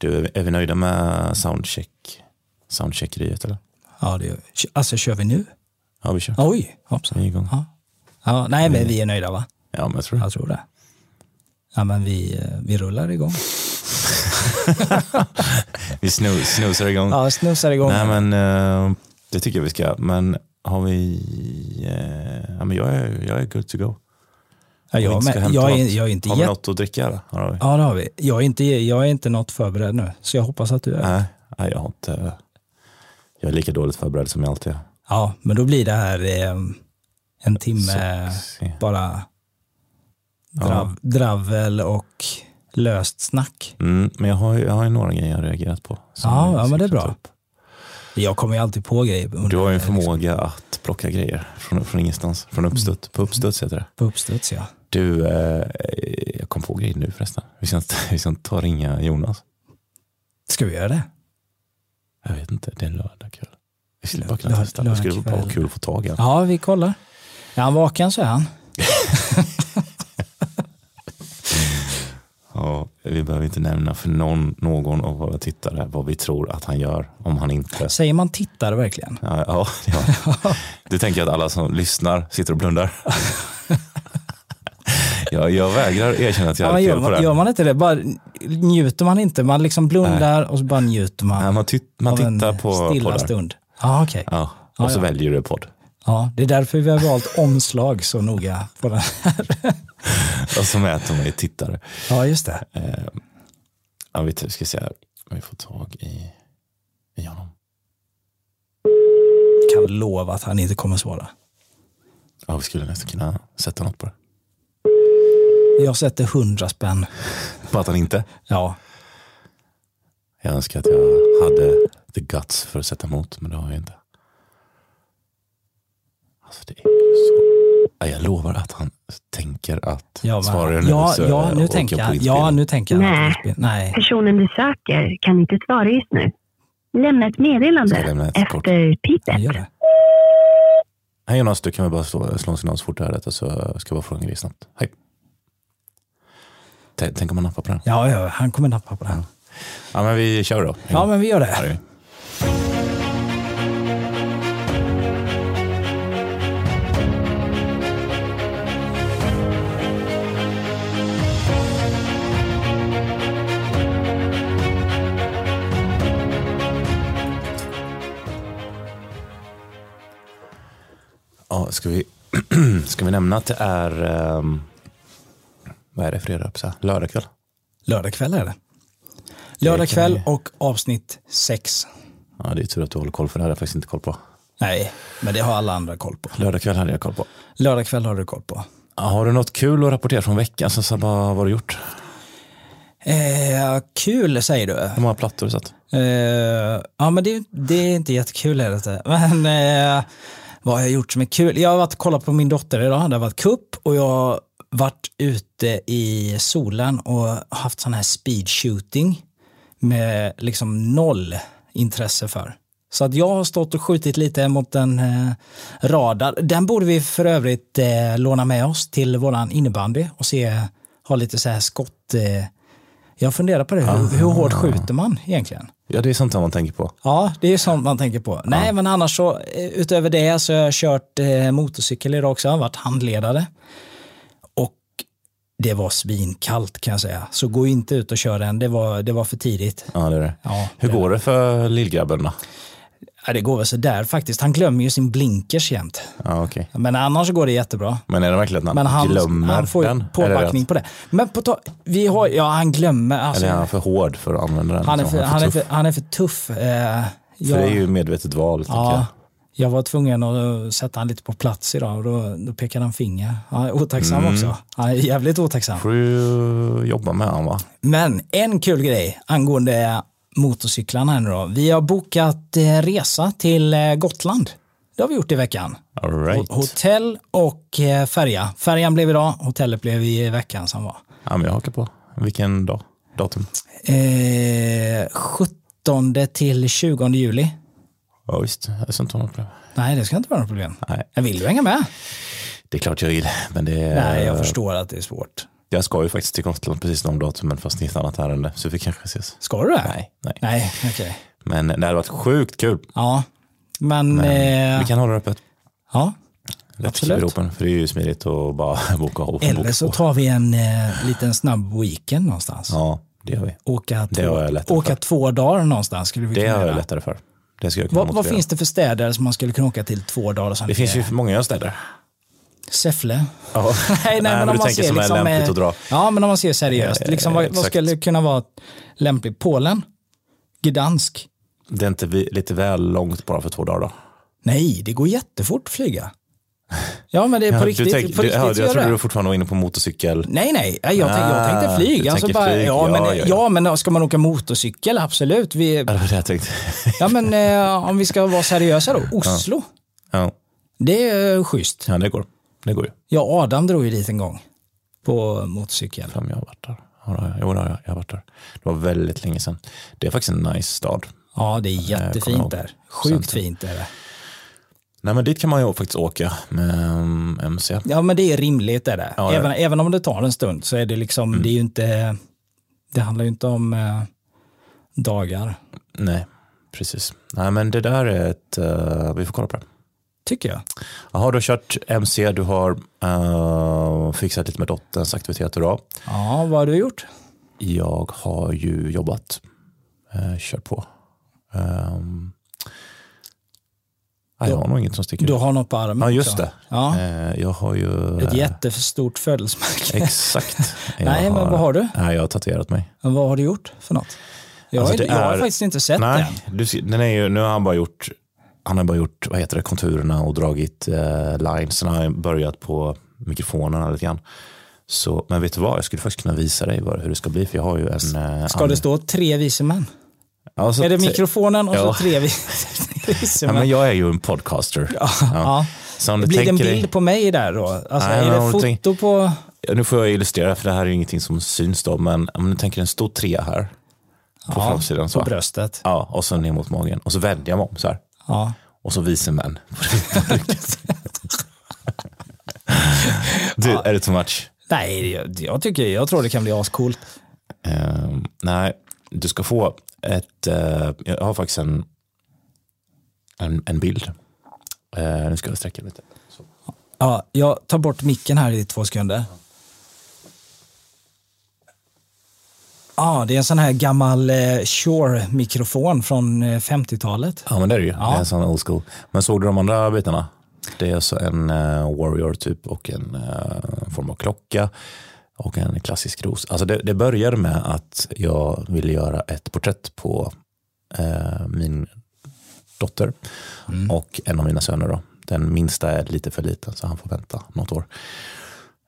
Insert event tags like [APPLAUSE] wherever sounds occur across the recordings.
Du, är vi nöjda med soundcheck? Soundcheckeriet eller? Ja, det gör vi. Alltså, kör vi nu? Ja, vi kör. Oj, hoppsan. Vi är igång. Ja. Ja, nej, men vi är nöjda va? Ja, men jag tror det. Jag tror det. Ja, men vi, eh, vi rullar igång. [LAUGHS] Vi snus, snusar igång. Ja, snusar igång. Nej, men eh, det tycker jag vi ska. Men har vi... eh, ja, men jag, är, jag är good to go. Ja, jag, men, jag, är, jag är inte Har vi jätte... något att dricka? Ja, har vi. Ja, det har vi. Jag är, inte, jag är inte något förberedd nu, så jag hoppas att du är. Nej, nej, jag har inte... Jag är lika dåligt förberedd som jag alltid är. Ja, men då blir det här eh, en timme Så- bara drav, dravel och löst snack. Mm, men jag har, jag har ju några grejer jag reagerat på. Ja, ja, men det är bra. upp. Jag kommer ju alltid på grejer under, Du har ju en liksom, förmåga att plocka grejer från, från ingenstans. Från uppstuds. På uppstuds heter det. på uppstuds. Ja. Du, eh, jag kom på grejer nu förresten. Vi ska, inte, vi ska inte ta och ringa Jonas. Ska vi göra det? Jag vet inte, det är en lördagkväll. Vi skulle bara kunna testa. Det skulle vara kul att få tag i honom. Ja, vi kollar. Är han vaken så är han. [LAUGHS] Ja, vi behöver inte nämna för någon, någon av våra tittare vad vi tror att han gör om han inte... Säger man tittare verkligen? Ja, ja, ja. [LAUGHS] Du tänker att alla som lyssnar sitter och blundar? [LAUGHS] Ja, jag vägrar erkänna att jag Ja, hade fel på man, det. gör man inte det? Bara, njuter man inte? Man liksom blundar och så bara njuter man, Nej, man, man tittar på stilla poddar. stund. Ja, okej. Ja, och Ja, så ja. väljer du podd. Ja, det är därför vi har valt omslag så noga på den här. [LAUGHS] Och så mäter man i tittare. Ja, just det. Eh, ja, vi ska se här. om vi får tag i, i honom. Kan lova att han inte kommer svara. Ja, vi skulle nästan kunna sätta något på det. Jag sätter hundra spänn. På att han inte. Ja, Jag önskar att jag hade the guts för att sätta emot, men det har jag inte. Alltså det är så... Ja, jag lovar att han tänker att ja, svarar jag nu ja, så ja, nu tänker jag. Ja, nu tänker jag. Nej. Nej. Personen du söker kan inte svara just nu. Lämna ett meddelande lämna ett efter pipet. Hej Jonas, du kan väl bara slå, slå en signal så fort du hör detta så ska jag bara fråga en grej snabbt. Hej. Tänk om man nappar på den. Ja, ja, han kommer nappa på den. Ja, men vi kör då. Ja, men vi gör det. Ja, ska vi, [CLEARS THROAT] ska vi nämna att det är, ehm, vad är det fredag, lördag kväll? Lördag kväll är det. Lördag kväll och avsnitt sex. Ja, det är tur att du håller koll för det hade jag faktiskt inte koll på. Nej, men det har alla andra koll på. Lördag kväll hade jag koll på. Lördag kväll har du koll på. Ja, Har du något kul att rapportera från veckan? Så, vad har du gjort? Eh, kul säger du. Hur många plattor har du satt? Eh, ja, men det, det är inte jättekul. Är det inte. Men eh, vad har jag gjort som är kul? Jag har varit och kollat på min dotter idag. Det har varit kupp och jag varit ute i solen och haft sån här speed shooting med liksom noll intresse för. Så att jag har stått och skjutit lite mot en eh, radar. Den borde vi för övrigt eh, låna med oss till våran innebandy och se, ha lite så här skott. Eh. Jag funderar på det, hur, hur hårt skjuter man egentligen? Ja, det är sånt man tänker på. Ja, det är sånt man tänker på. Nej, men annars så eh, utöver det så har jag kört eh, motorcykel idag också. Jag har varit handledare. Det var svinkallt kan jag säga. Så gå inte ut och kör den. Det var, det var för tidigt. Ja, det är det. Ja, Hur det, går det för lillgrabben? Ja, det går väl sådär faktiskt. Han glömmer ju sin blinkers jämt. Ja, okej. Men annars går det jättebra. Men är det verkligen att han, han, glömmer han får den? påbackning på det. Men på vi har, ja han glömmer. Alltså, Eller är han för hård för att använda den? han, är liksom? för, han, är tuff? för, han är för tuff. Eh, För jag- det är ju medvetet val. Ja, jag var tvungen att sätta han lite på plats idag och då, då pekade han finger. Han är otacksam Mm. också. Han är jävligt otacksam. får ju jobba med honom va? Men en kul grej angående motorcyklarna här nu då. Vi har bokat eh, resa till eh, Gotland. Det har vi gjort i veckan. All right. Ho- Hotell och eh, färja. Färjan blev idag, hotellet blev i veckan som var. Ja, men jag hakar på. Vilken dag? Datum? Eh, 17 till 20 juli. Ja, visst. Jag ska inte ha något problem. Nej, det ska inte vara något problem. Nej. Jag vill du hänga med? Det är klart jag vill, men det är... Nej, jag förstår att det är svårt. Jag ska ju faktiskt till Gotland precis de datumen fast i ett annat ärende. Så vi kanske ses. Ska du det? Nej, nej. Nej, okej. Men det hade varit sjukt kul. Ja, men... Men eh, vi kan hålla det öppet. ja. Lätt Absolut. Absolut. För det är ju smidigt att bara [LAUGHS] boka av. Eller så tar vi en eh, liten snabb weekend någonstans. Ja, det gör vi. Åka, Det två, har jag lättare åka för. två dagar någonstans skulle vi Det kunna har jag lättare för. Det ska jag kunna Vad, vad finns det för städer som man skulle kunna åka till två dagar? sen Det finns ju många städer. Säffle? Ja. [LAUGHS] Nej, men du tänker som är lämpligt eh, att dra. Ja, men om man ser seriöst. Eh, Liksom, vad, vad skulle kunna vara lämpligt? Polen? Gdansk? Det är inte lite väl långt bara för två dagar då? Nej, det går jättefort att flyga. Ja, men det är på Ja, riktigt. du tänk, på du, riktigt ja, jag trodde du fortfarande var inne på motorcykel. Nej, nej, jag, jag, tänkte, jag tänkte Ah, flyg. du Alltså bara, flyg. Ja, men, Ja, ja, ja, ja. men ska man åka motorcykel? Absolut. Vi, Ja, det var det jag tänkte. ja, men [LAUGHS] eh, om vi ska vara seriösa då. Oslo, Ja, det är schysst. ja det går. Det går ju. Och Adam drog ju dit en gång på motorcykel. Fan, jag har varit där. Ja. Jo, det har jag. jag har varit där. Det var väldigt länge sedan. Det är faktiskt en nice stad. Ja, det är kommer jättefint där. Sjukt fint är det. Nej, men dit kan man ju faktiskt åka med MC. Ja, men det är rimligt är det. Ja, Mm. ja. även, även om det tar en stund så är det liksom, det är ju inte, det handlar ju inte om eh, dagar, Nej, precis. Nej, men det där är ett... eh, vi får kolla på det. tycker jag. Jaha, du har kört MC, du har eh, fixat lite med dotterns aktiviteter då. Ja, vad har du gjort? Jag har ju jobbat, uh, kört på. Um, jag har nog inget som sticker Du ut. har något på armen Ja, just också. det. Ja, Eh, jag har ju... ett eh, jättestort födelsemärke. Exakt. [LAUGHS] Nej, men vad har du? Nej, jag har tatuerat mig. Men vad har du gjort för något? Jag, Alltså, har, det jag har är- faktiskt inte sett Nej, den. du, ser- den är ju, nu har han bara gjort, han har bara gjort, vad heter det, konturerna och dragit eh, lines. Han har börjat på mikrofonerna lite grann. Så, men vet du vad, jag skulle faktiskt kunna visa dig vad, hur det ska bli, för jag har ju en... Eh, Ska det stå tre vise män? Ja, så Är det mikrofonen och Ja. så tre vi- [LAUGHS] vise Ja, men jag är ju en podcaster. Ja. Ja. Så om du Blir det en bild dig, på mig där då? Alltså, Nej, är det foto tänk- på... Nu får jag illustrera, för det här är ju ingenting som syns då, men om du tänker en stor trea här på framsidan. Så. På bröstet. Ja, och så ner mot magen. Och så vänder jag mig om så här. Ja. Och så vise män. [LAUGHS] du, är det too much? Nej, jag, jag, tycker, jag tror det kan bli ascoolt. Ehm, nej, du ska få ett, eh, jag har faktiskt en, en, en bild. Uh, nu ska jag sträcka lite. Så. Ja, jag tar bort micken här i två sekunder. Ja, det är en sån här gammal eh, Shure-mikrofon från eh, 50-talet. Ja, men det är det ju. Ja. Det är en sån old school. Men såg du de andra bitarna? Det är alltså en eh, Warrior typ och en eh, form av klocka och en klassisk ros. Alltså det, det började med att jag ville göra ett porträtt på eh, min dotter och en av mina söner. Då. Den minsta är lite för liten så han får vänta något år.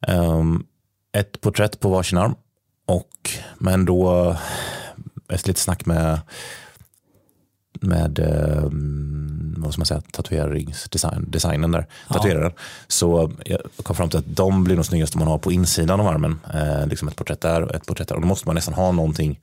Ehm, ett porträtt på varsin arm och men då efter lite snack med med eh, vad ska man säga, tatueringsdesign, designen där, tatueraren. Så jag kom fram till att de blir nog snyggast om man har på insidan av armen. Eh, liksom ett porträtt där och ett porträtt där. Och då måste man nästan ha någonting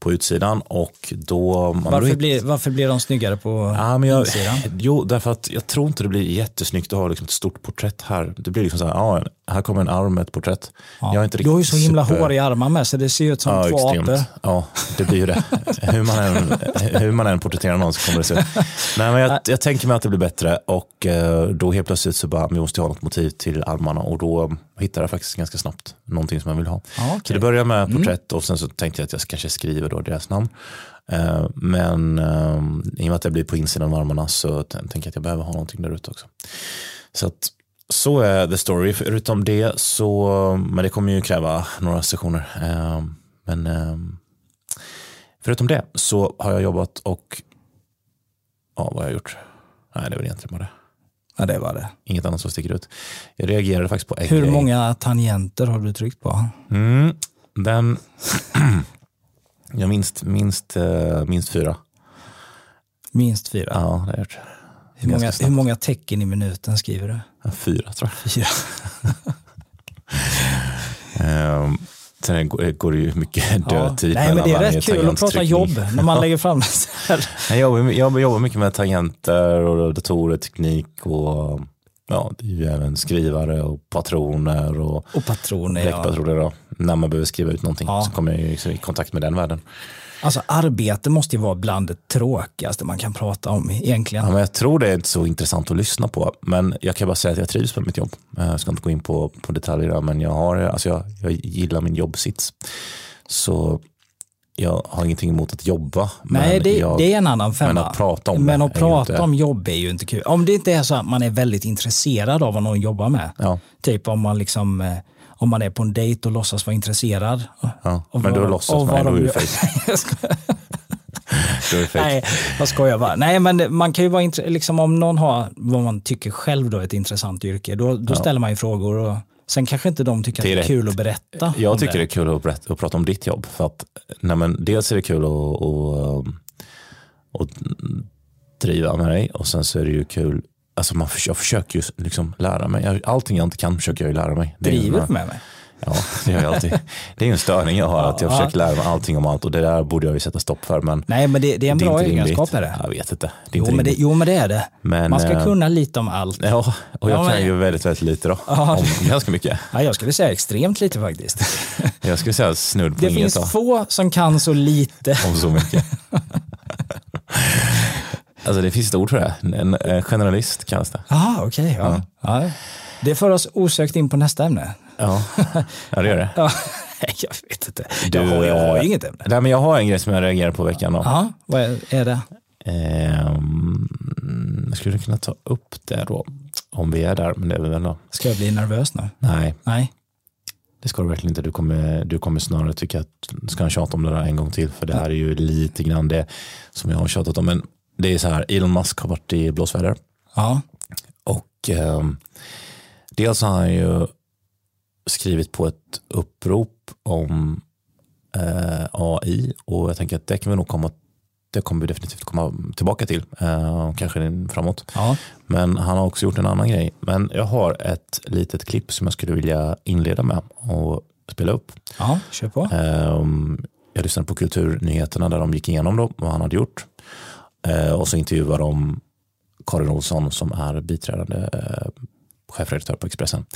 på utsidan och då... Varför då- blir, varför blir de snyggare på Ja, men jag, insidan? [LAUGHS] jo, därför att jag tror inte det blir jättesnyggt att ha liksom ett stort porträtt här. Det blir liksom så här, ja, här kommer en arm med ett porträtt. Jag är inte du har ju så himla super- hår i armarna med så det ser ut som Ja, två apor. Ja, det blir ju det. [LAUGHS] hur, man än, hur man än porträtterar någon så kommer det se ut. Nej, men jag, jag tänker mig att det blir bättre och eh, då helt plötsligt så bara, vi måste ha något motiv till armarna och då hittade jag faktiskt ganska snabbt någonting som jag vill ha. Ja, okej. Så det börjar med porträtt och sen så tänkte jag att jag kanske skriver då deras namn. Eh, Men eh, i och med att det blir på insidan av armarna så tänker jag att jag behöver ha någonting där ute också. Så att så är the story. Förutom det så, men det kommer ju kräva några sessioner. Eh, Men förutom det så har jag jobbat och, ja vad har jag gjort? Nej det är väl egentligen bara det. Ja, det var det. Inget annat som sticker ut. Jag reagerade faktiskt på en Hur grej. många tangenter har du tryckt på? Mm, den, [CLEARS THROAT] jag minst, minst, eh, minst fyra. Minst fyra. Ja, det har jag gjort. hur, många, hur många tecken i minuten skriver du? Ja, Fyra tror Fyra. jag. [LAUGHS] Sen går det ju mycket dödtid Nej, men det är rätt kul att prata jobb när man lägger fram det så här. Jag jobbar, jag jobbar mycket med tangenter och datorer, teknik och ja, det är ju även skrivare och patroner och Och patroner. Ja. När man behöver skriva ut någonting Ja. så kommer jag liksom i kontakt med den världen. Alltså arbete måste ju vara bland det tråkigaste man kan prata om egentligen. Ja, men jag tror det är inte så intressant att lyssna på. Men jag kan bara säga att jag trivs med mitt jobb. Eh, Jag ska inte gå in på, på detaljer, men jag, har, alltså jag, jag gillar min jobbsits. Så jag har ingenting emot att jobba. Nej, men det, jag, det är en annan femma. men att prata om Men att prata inte- om jobb är ju inte kul. Om det inte är så att man är väldigt intresserad av vad någon jobbar med. Ja, Typ om man liksom eh, om man är på en dejt och låtsas vara intresserad. ja. Men då vad- låtsas och man, då är de det. [LAUGHS] [LAUGHS] Då det fake. Nej, jag skojar bara. Nej, men man kan ju vara liksom om någon har vad man tycker själv då är ett intressant yrke, då, då ställer man ju frågor och sen kanske inte de tycker att det är kul att berätta. Jag tycker det är kul att, berätta, att prata om ditt jobb. För att, nej men, dels är det kul att, att, att driva med dig och sen så är det ju kul Alltså man, jag försöker ju liksom lära mig. Allting jag inte kan försöker jag ju lära mig. Det Driver du med mig? Ja, det gör jag alltid. Det är ju en störning jag har, att jag Ja. försöker lära mig allting om allt och det där borde jag ju sätta stopp för. Men Nej, men det, det är en det bra egenskap är det. Jag vet inte. Det är Jo inte men det, jo, men det är det. Men, Man ska eh, kunna lite om allt. Ja, och jag Ja, kan ju väldigt, väldigt lite då. [LAUGHS] Ja. Om ganska mycket. Ja, jag skulle säga extremt lite faktiskt. [LAUGHS] Jag skulle säga snudd på Det inget finns då, få som kan så lite. om så mycket. [LAUGHS] Alltså det finns ett ord för det. En, en generalist kallas det. Jaha, okej. ja. Ja. Det för oss osökt in på nästa ämne. Ja, ja det gör det. [LAUGHS] Ja. Jag vet inte. Du, jag, har, jag har eh, inget ämne. Nej, men jag har en grej som jag reagerar på veckan. Då. Ja, vad är, det? Jag skulle kunna ta upp det då. Om vi är där, men det är vi väl då. Ska jag bli nervös nu? Nej, Nej. det ska du verkligen inte. Du kommer, du kommer snarare tycka att ska han tjata om det där en gång till. För det här är ju lite grann det som jag har tjatat om. Men det är så här, Elon Musk har varit i blåsväder. Ja. Och ehm, dels har han ju skrivit på ett upprop om eh, AI och jag tänker att det kan vi nog komma det kommer vi definitivt komma tillbaka till, eh, kanske framåt. ja. Men han har också gjort en annan grej. Men jag har ett litet klipp som jag skulle vilja inleda med och spela upp. Ja, kör på. Ehm, Jag lyssnade på Kulturnyheterna där de gick igenom då, vad han hade gjort. Eh, Och så intervjuade de Karin Olsson som är biträdande eh, chefredaktör på Expressen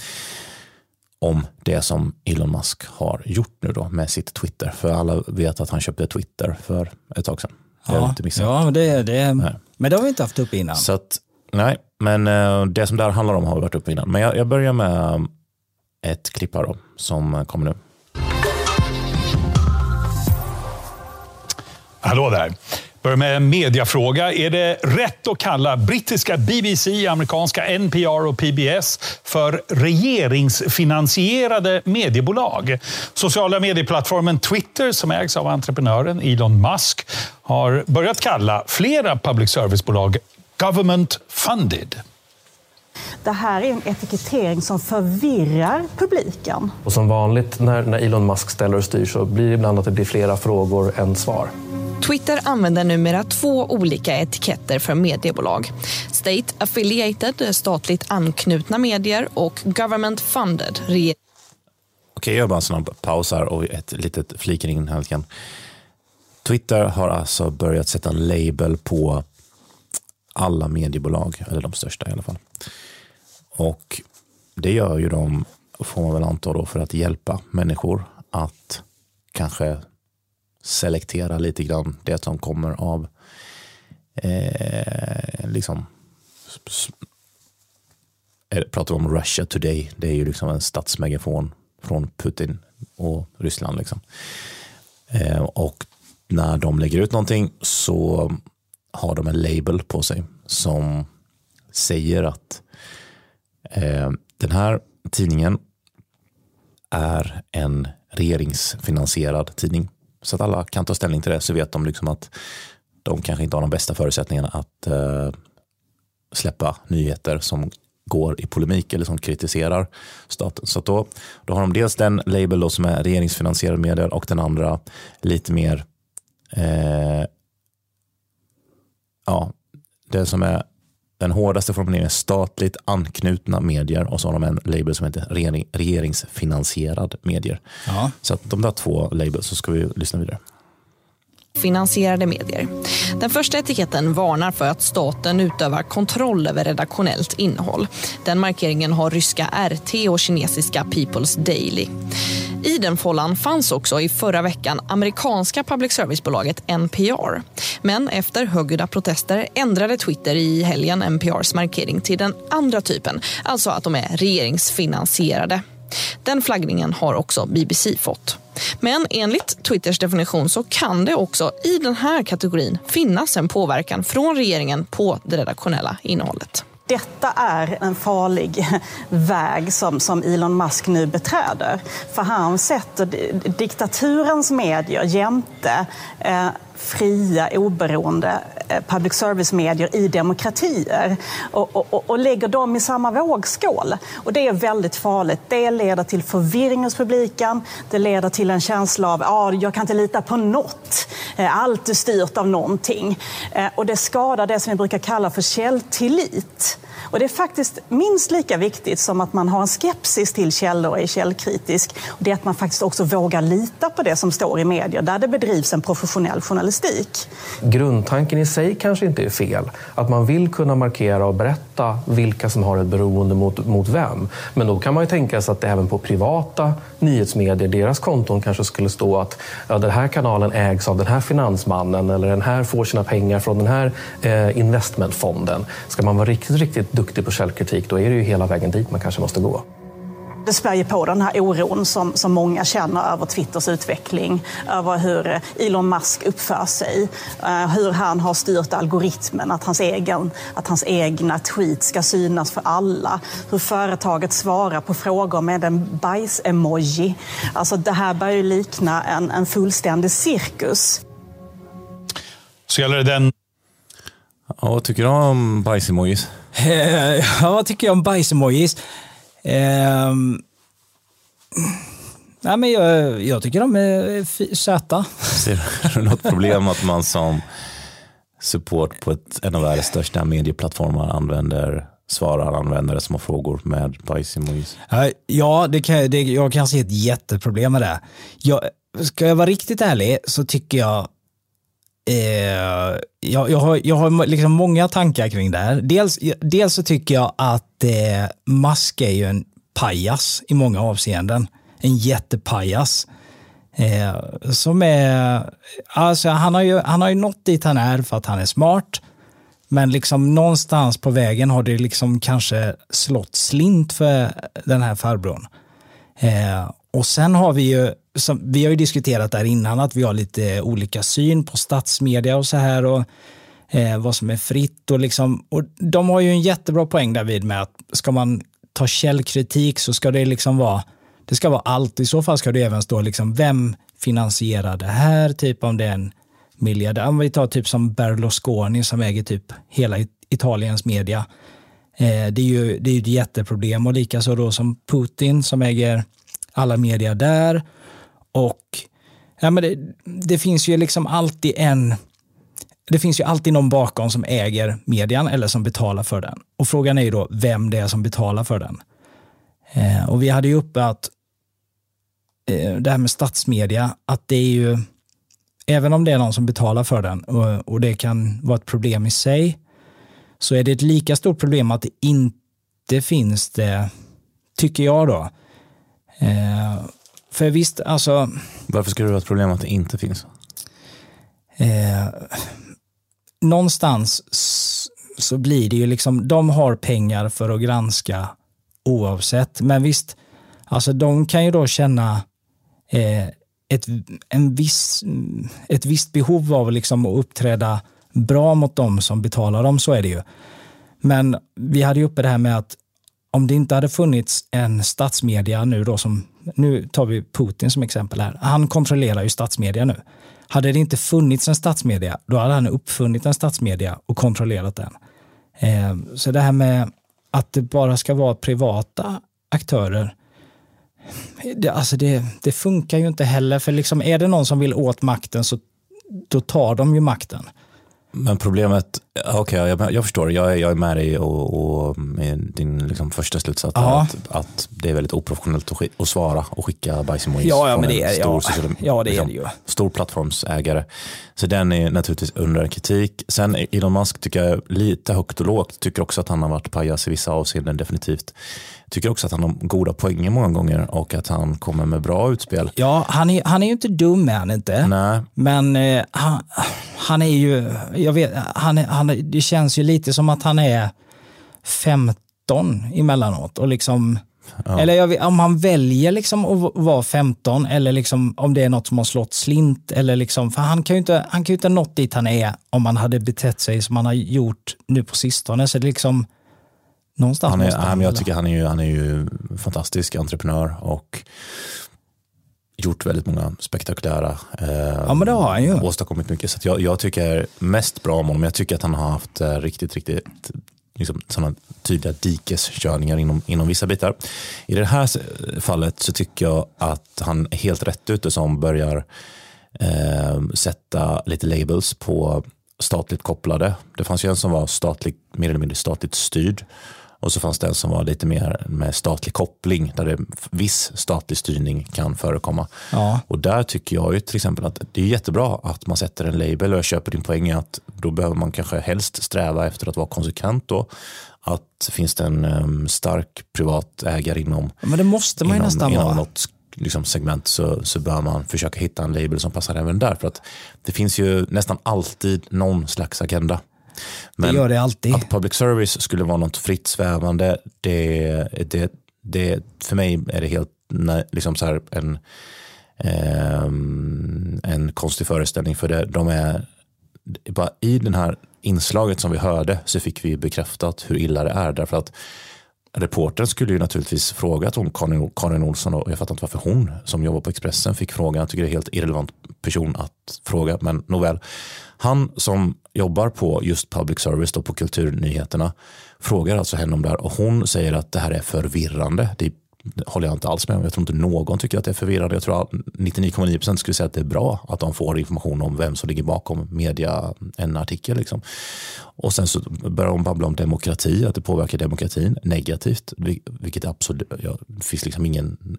om det som Elon Musk har gjort nu då med sitt Twitter. För alla vet att han köpte Twitter för ett tag sedan. Ja, inte missat. ja men, det, det, Nej. men det har vi inte haft uppe innan. Så att, nej, men eh, det som det här handlar om har vi varit uppe innan. Men jag, jag börjar med ett klipp här då, som kommer nu. Hallå där. Börjar med en mediafråga. Är det rätt att kalla brittiska BBC, amerikanska NPR och PBS för regeringsfinansierade mediebolag? Sociala medieplattformen Twitter, som ägs av entreprenören Elon Musk, har börjat kalla flera public service-bolag government funded. Det här är en etikettering som förvirrar publiken. Och som vanligt när, när Elon Musk ställer och styr så blir det ibland att det blir flera frågor än svar. Twitter använder numera två olika etiketter för mediebolag. State affiliated, statligt anknutna medier och government funded, Okej, jag gör bara en snabb paus här och ett litet flikar in här. Twitter har alltså börjat sätta en label på alla mediebolag, eller de största i alla fall. Och det gör ju de, får man väl anta då, för att hjälpa människor att kanske selektera lite grann det som kommer av eh, liksom pratar vi om Russia Today. Det är ju liksom en statsmegafon från Putin och Ryssland. Liksom. Eh, och när de lägger ut någonting så har de en label på sig som säger att eh, den här tidningen är en regeringsfinansierad tidning. Så att alla kan ta ställning till det så vet de liksom att de kanske inte har de bästa förutsättningarna att eh, släppa nyheter som går i polemik eller som kritiserar staten. Så att då, då har de dels den label då som är regeringsfinansierade medier och den andra lite mer eh, ja, det som är den hårdaste formuleringen är statligt anknutna medier och så har de en label som heter regering, regeringsfinansierad medier. Ja. Så att de där två labels så ska vi lyssna vidare. finansierade medier. Den första etiketten varnar för att staten utövar kontroll över redaktionellt innehåll. Den markeringen har ryska RT och kinesiska People's Daily. I den follan fanns också i förra veckan amerikanska public service-bolaget NPR. Men efter högljudda protester ändrade Twitter i helgen NPRs markering till den andra typen, alltså att de är regeringsfinansierade. Den flaggningen har också BBC fått. Men enligt Twitters definition så kan det också i den här kategorin finnas en påverkan från regeringen på det redaktionella innehållet. Detta är en farlig väg som, som Elon Musk nu beträder. För han sätter diktaturens medier jämte eh, fria, oberoende eh, public service-medier i demokratier och, och, och, lägger dem i samma vågskål. Och det är väldigt farligt. Det leder till förvirring hos publiken. Det leder till en känsla av att ah, jag kan inte lita på något. Eh, allt är styrt av någonting. Eh, och det skadar det som vi brukar kalla för källtillit. Och det är faktiskt minst lika viktigt som att man har en skepsis till källor och är källkritisk. Det är att man faktiskt också vågar lita på det som står i medier där det bedrivs en professionell journalistik. Grundtanken i sig kanske inte är fel. Att man vill kunna markera och berätta vilka som har ett beroende mot, mot vem. Men då kan man ju tänka sig att det även på privata nyhetsmedier, deras konton kanske skulle stå att ja, den här kanalen ägs av den här finansmannen eller den här får sina pengar från den här eh, investmentfonden. Ska man vara riktigt, riktigt duktig på källkritik, då är det ju hela vägen dit man kanske måste gå. Det spär ju på den här oron som, som många känner över Twitters utveckling, över hur Elon Musk uppför sig, uh, hur han har styrt algoritmen, att hans, egen, att hans egna tweets ska synas för alla, hur företaget svarar på frågor med en bajs-emoji. Alltså det här börjar ju likna en, en fullständig cirkus. Så gäller det den... Ja, vad tycker du om bajs-emojis? [LAUGHS] ja, vad tycker jag om bajs-emojis? Eh, nej, men jag, jag tycker de är söta. Ser du något problem att man som support på ett, en av världens största medieplattformar använder svarar användare som har frågor med bajs-emojis? Ja, det kan, det, jag kan se ett jätteproblem med det. Jag, ska jag vara riktigt ärlig så tycker jag Eh, jag, jag, har, jag har liksom många tankar kring det här. Dels, dels så tycker jag att eh, Musk är ju en pajas i många avseenden. En jättepajas. Eh, som är, alltså han har, ju, han har ju nått dit han är för att han är smart. Men liksom någonstans på vägen har det liksom kanske slått slint för den här farbrorn. Eh, och sen har vi ju som, vi har ju diskuterat där innan att vi har lite olika syn på statsmedia och så här och eh, vad som är fritt och liksom, och de har ju en jättebra poäng därvid med att ska man ta källkritik så ska det liksom vara, det ska vara allt. I så fall ska det även stå liksom vem finansierar det här, typ om det är en miljardär. Om vi tar typ som Berlusconi som äger typ hela Italiens media. Eh, det är ju det är ett jätteproblem och likaså då som Putin som äger alla media där och ja, men det, det finns ju liksom alltid en det finns ju alltid någon bakom som äger median eller som betalar för den. Och frågan är ju då vem det är som betalar för den. Eh, och vi hade ju uppe att eh, det här med statsmedia, att det är ju, även om det är någon som betalar för den och, och, det kan vara ett problem i sig, så är det ett lika stort problem att det inte finns det, tycker jag då. Eh, för visst, alltså... Varför ska det vara ett problem att det inte finns? Eh, någonstans så blir det ju liksom, de har pengar för att granska oavsett. Men visst, alltså de kan ju då känna eh, ett, en viss, ett visst behov av liksom att uppträda bra mot dem som betalar dem, så är det ju. Men vi hade ju uppe det här med att om det inte hade funnits en statsmedia nu då som, nu tar vi Putin som exempel här, han kontrollerar ju statsmedia nu. Hade det inte funnits en statsmedia, då hade han uppfunnit en statsmedia och kontrollerat den. Eh, så det här med att det bara ska vara privata aktörer, det, alltså det, det funkar ju inte heller, för liksom är det någon som vill åt makten så då tar de ju makten. Men problemet, okej jag, jag förstår, jag är, jag är med dig och, och din liksom första slutsats är Ja. att, att det är väldigt oprofessionellt att, svara och skicka bajsemojis Ja, ja, från en det är- stor, ja. social- Ja, det är liksom, det ju. stor plattformsägare. Så den är naturligtvis under kritik. Sen Elon Musk tycker jag lite högt och lågt, tycker också att han har varit pajas i vissa avseenden definitivt. Tycker också att han har goda poänger många gånger och att han kommer med bra utspel. Ja, han är, han är ju inte dum är han inte. Nej, Men eh, han, han är ju, jag vet, han, han, det känns ju lite som att han är 15 emellanåt. Och liksom, Eller jag vet, om han väljer liksom att vara 15 eller liksom om det är något som har slått slint. Eller liksom, för han kan ju inte, han kan ju inte ha nått dit han är om han hade betett sig som han har gjort nu på sistone. Så liksom, någonstans han är, måste men jag tycker han är ju, han är ju fantastisk entreprenör och gjort väldigt många spektakulära eh, Ja, men det har han ju. åstadkommit mycket. Så jag, jag tycker mest bra om honom. Jag tycker att han har haft eh, riktigt, riktigt liksom, sådana tydliga dikeskörningar inom, inom vissa bitar. I det här fallet så tycker jag att han är helt rätt ute som börjar eh, sätta lite labels på statligt kopplade. Det fanns ju en som var statligt, mer eller mindre statligt styrd och så fanns det en som var lite mer med statlig koppling där det viss statlig styrning kan förekomma. Ja. Och där tycker jag ju till exempel att det är jättebra att man sätter en label och jag köper din poäng i att då behöver man kanske helst sträva efter att vara konsekvent då. Att finns det en em, stark privat ägare inom, Men det måste man inom, nästan inom vara. något liksom segment så, så bör man försöka hitta en label som passar även där. För att det finns ju nästan alltid någon slags agenda. Det gör det alltid. Att public service skulle vara något fritt svävande, det, det, det, för mig är det helt liksom så här en, ehm, en konstig föreställning. För det, de är, bara I den här inslaget som vi hörde så fick vi bekräftat hur illa det är. Därför att reportern skulle ju naturligtvis frågat om Karin, Karin Olsson och jag fattar inte varför hon som jobbar på Expressen fick frågan. Jag tycker det är helt irrelevant person att fråga, men nåväl. Han som jobbar på just public service och på kulturnyheterna frågar alltså henne om det här och hon säger att det här är förvirrande. Det är håller jag inte alls med om. Jag tror inte någon tycker att det är förvirrande. Jag tror att 99,9% skulle säga att det är bra att de får information om vem som ligger bakom media, en artikel. Liksom. Och sen så börjar de babbla om demokrati, att det påverkar demokratin negativt, vilket absolut, ja, det finns liksom ingen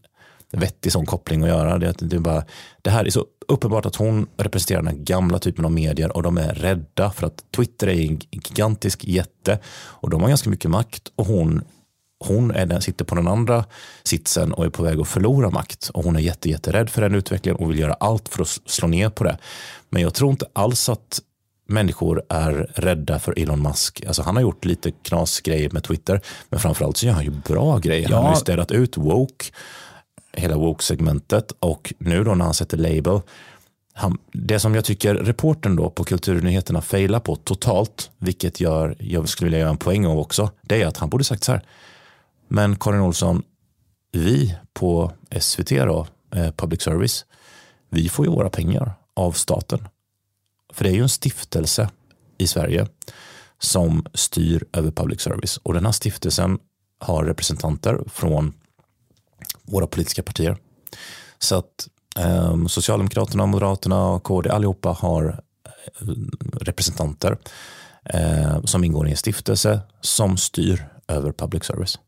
vettig sån koppling att göra. Det, är att det, är bara, det här är så uppenbart att hon representerar den gamla typen av medier och de är rädda för att Twitter är en gigantisk jätte och de har ganska mycket makt och hon hon är den, sitter på den andra sitsen och är på väg att förlora makt. Och hon är jätte, jätterädd för den utvecklingen och vill göra allt för att slå ner på det. Men jag tror inte alls att människor är rädda för Elon Musk. Alltså han har gjort lite knasgrejer med Twitter, men framförallt så gör han ju bra grejer. Han Ja. har ju städat ut woke, hela woke-segmentet och nu då när han sätter label, han, det som jag tycker reporten då på Kulturnyheterna failar på totalt, vilket gör, jag skulle vilja göra en poäng av också, det är att han borde sagt så här, men Karin Olsson, vi på SVT då, eh, Public Service, vi får ju våra pengar av staten. För det är ju en stiftelse i Sverige som styr över public service. Och den här stiftelsen har representanter från våra politiska partier. Så att eh, Socialdemokraterna, Moderaterna och KD allihopa har eh, representanter eh, som ingår i en stiftelse som styr över public service.